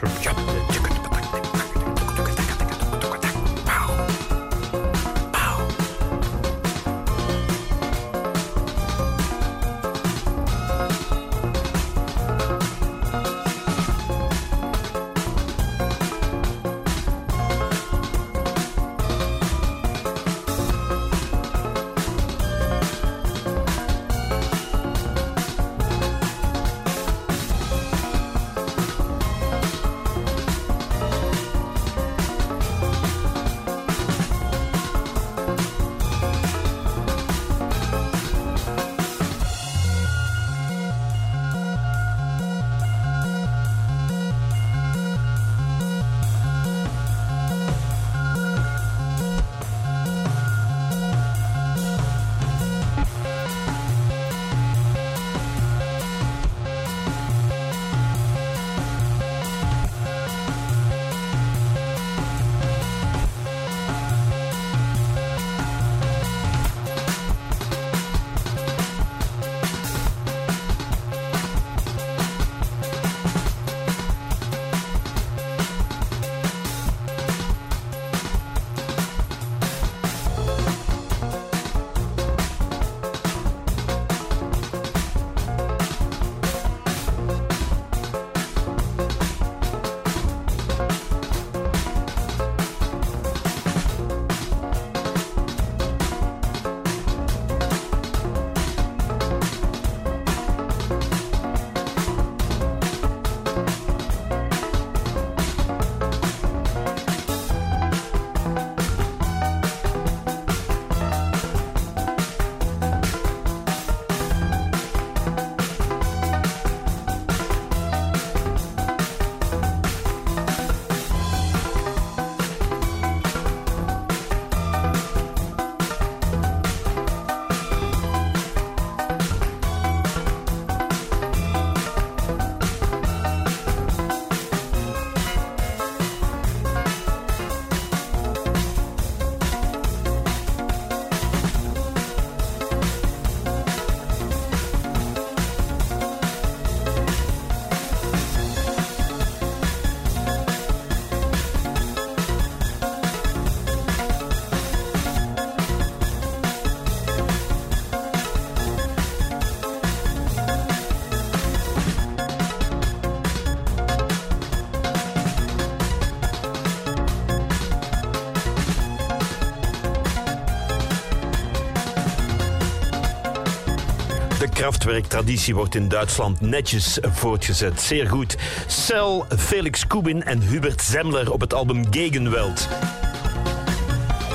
Kraftwerktraditie wordt in Duitsland netjes voortgezet. Zeer goed. Cel, Felix Kubin en Hubert Zemmler op het album Gegenwelt.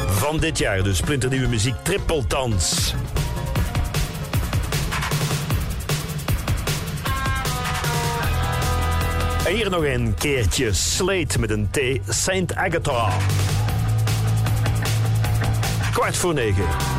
Van dit jaar dus splinternieuwe muziek Trippeltans. En hier nog een keertje Slate met een T. Saint Agatha. Kwart voor negen.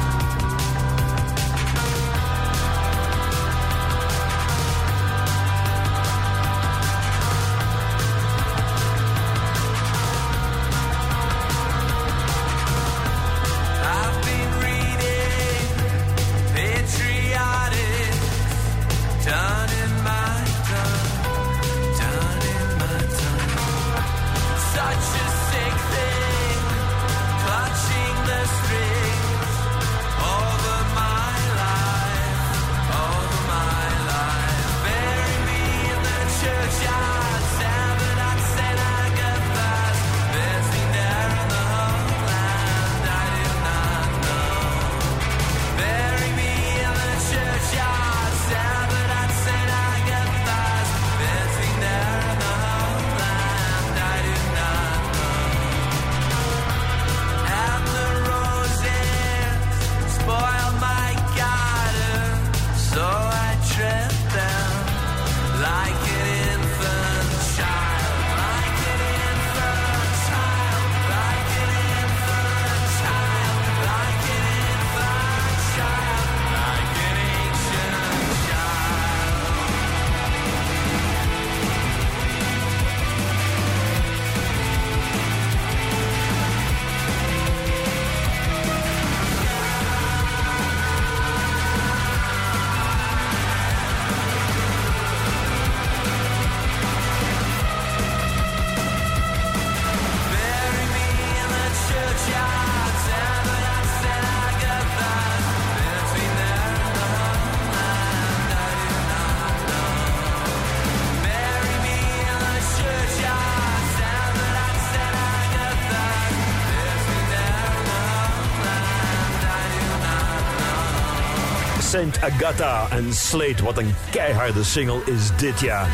Saint Agatha en Slate. Wat een keiharde single is dit jaar.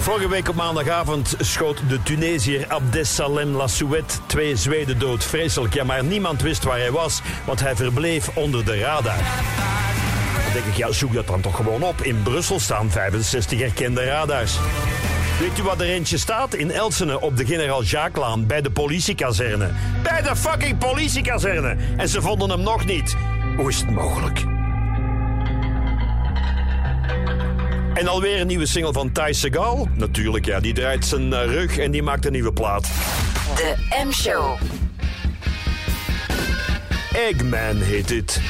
Vorige week op maandagavond schoot de Tunesiër Abdesalem Lassouet twee Zweden dood. Vreselijk, ja, maar niemand wist waar hij was, want hij verbleef onder de radar. Dan denk ik, ja, zoek dat dan toch gewoon op. In Brussel staan 65 erkende radars. Weet u wat er eentje staat? In Elsene op de generaal Jacquelaan bij de politiekazerne. Bij de fucking politiekazerne! En ze vonden hem nog niet. Hoe is het mogelijk? En alweer een nieuwe single van Ty Segal. Natuurlijk, ja, die draait zijn eh, rug en die maakt een nieuwe plaat. De M-show. Eggman heet dit.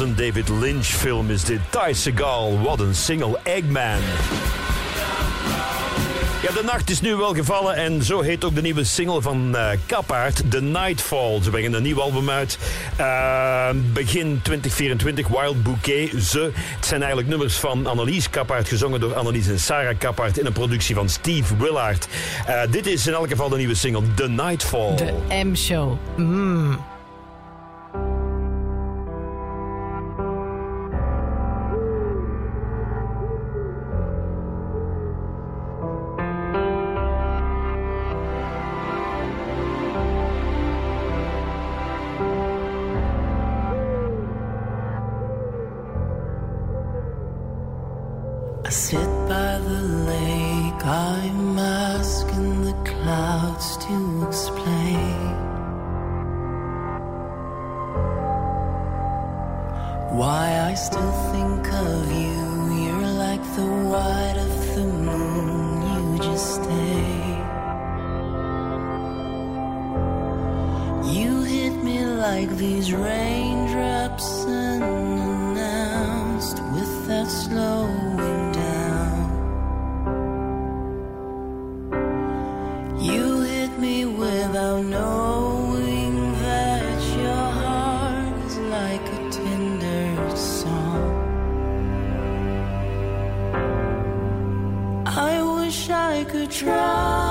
Een David Lynch film is dit. Ty Segal, wat een single. Eggman. Ja, de nacht is nu wel gevallen en zo heet ook de nieuwe single van eh Kapaard, The Nightfall. Ze brengen een nieuw album uit. Eh, begin 2024, Wild Bouquet, Ze. Het zijn eigenlijk nummers van Annelies Kapaard, gezongen door Annelies en Sarah Kapaard in een productie van Steve Willard. Eh, dit is in elk geval de nieuwe single, The Nightfall. De M-show. Mm. I could drown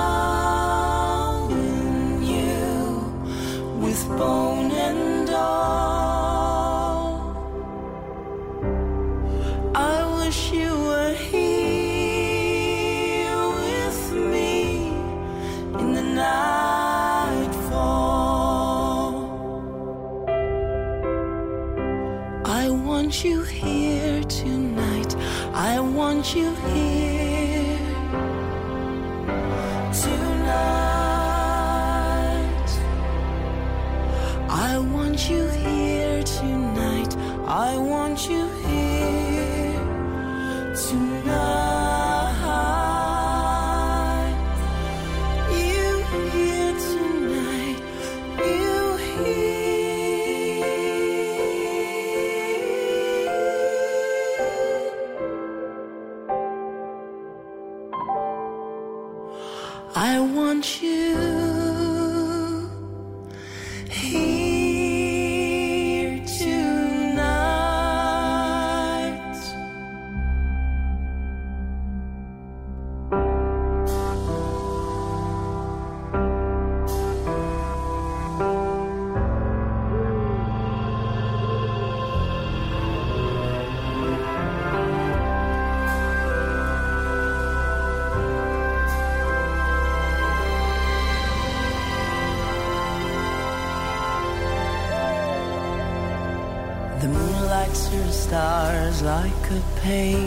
pain.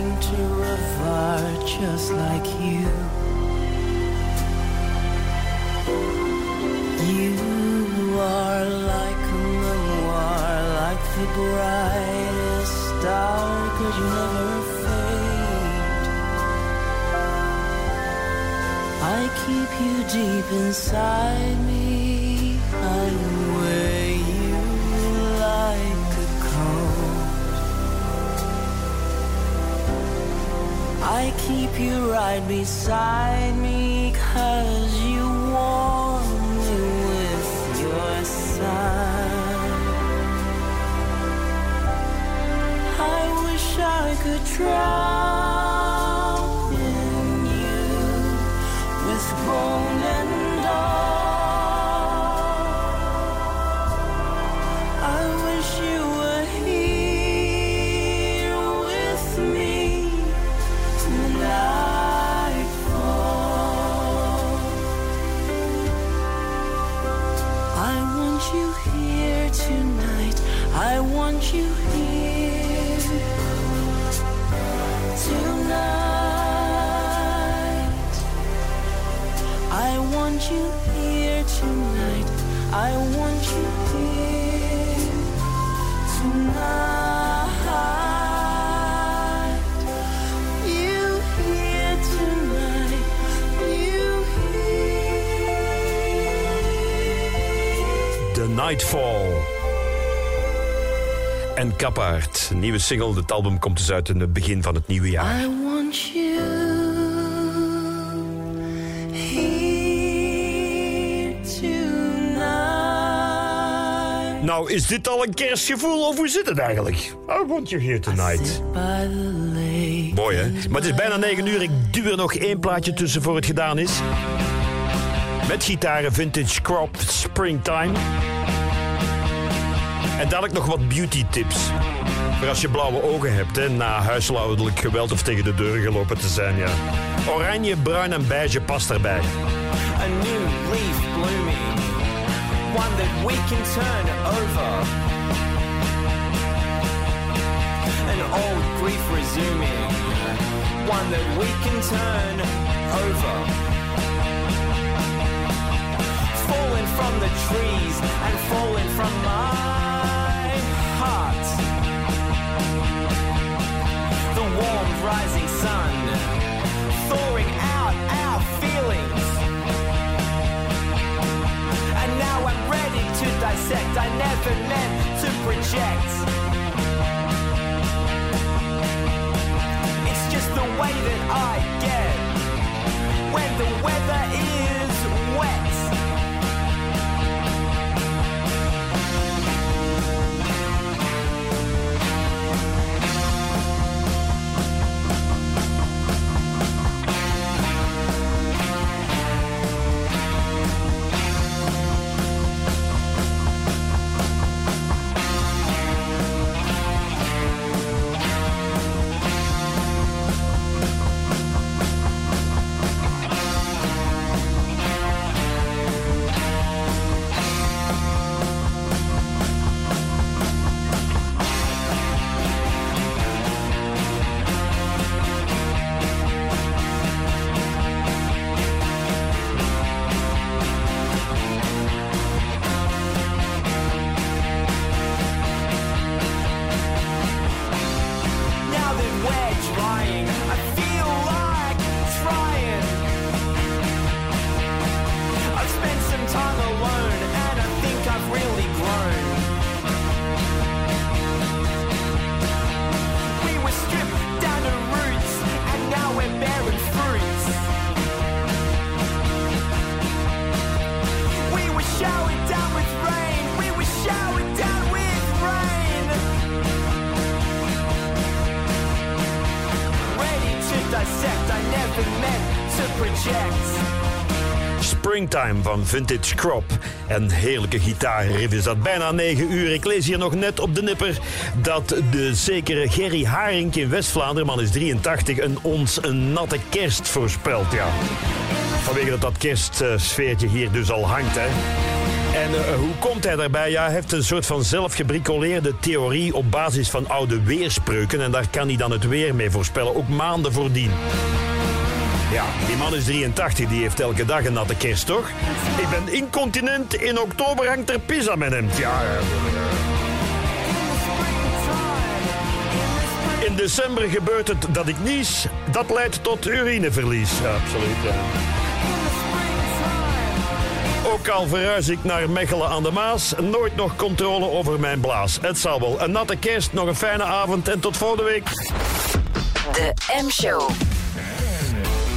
Een nieuwe single. Het album komt dus uit in het begin van het nieuwe jaar. I want you. Nou, is dit al een kerstgevoel of hoe zit het eigenlijk? I want you here tonight. Mooi hè? Maar het is bijna 9 uur. Ik duw er nog één plaatje tussen voor het gedaan is. Met gitaren Vintage Crop Springtime. En dadelijk nog wat beauty tips. Voor als je blauwe ogen hebt, hè, na huishoudelijk geweld of tegen de deur gelopen te zijn. Ja. Oranje, bruin en beige past erbij. a new leaf blooming, one that we can turn over. An old grief resuming, one that we can turn over. falling from the trees and falling from my heart. The warm rising sun, thawing out our feelings. And now I'm ready to dissect, I never meant to project. It's just the way that I get when the weather is wet. Springtime van Vintage Crop. En heerlijke gitaarriff is dat. Bijna 9 uur. Ik lees hier nog net op de nipper dat de zekere Gerry Haring in West-Vlaanderen, man is 83, een, ons een natte kerst voorspelt. Ja. Vanwege dat dat kerstsfeertje hier dus al hangt. Hè. En eh, hoe komt hij daarbij? Ja, hij heeft een soort van zelfgebricoleerde theorie op basis van oude weerspreuken. En daar kan hij dan het weer mee voorspellen, ook maanden voordien. Ja, die man is 83, die heeft elke dag een natte kerst, toch? Ik ben incontinent, in oktober hangt er pizza met hem. Ja. In december gebeurt het dat ik nies. Dat leidt tot urineverlies. Ja, absoluut, ja. Ook al verhuis ik naar Mechelen aan de Maas, nooit nog controle over mijn blaas. Het zal wel. Een natte kerst, nog een fijne avond en tot volgende week. De M-show.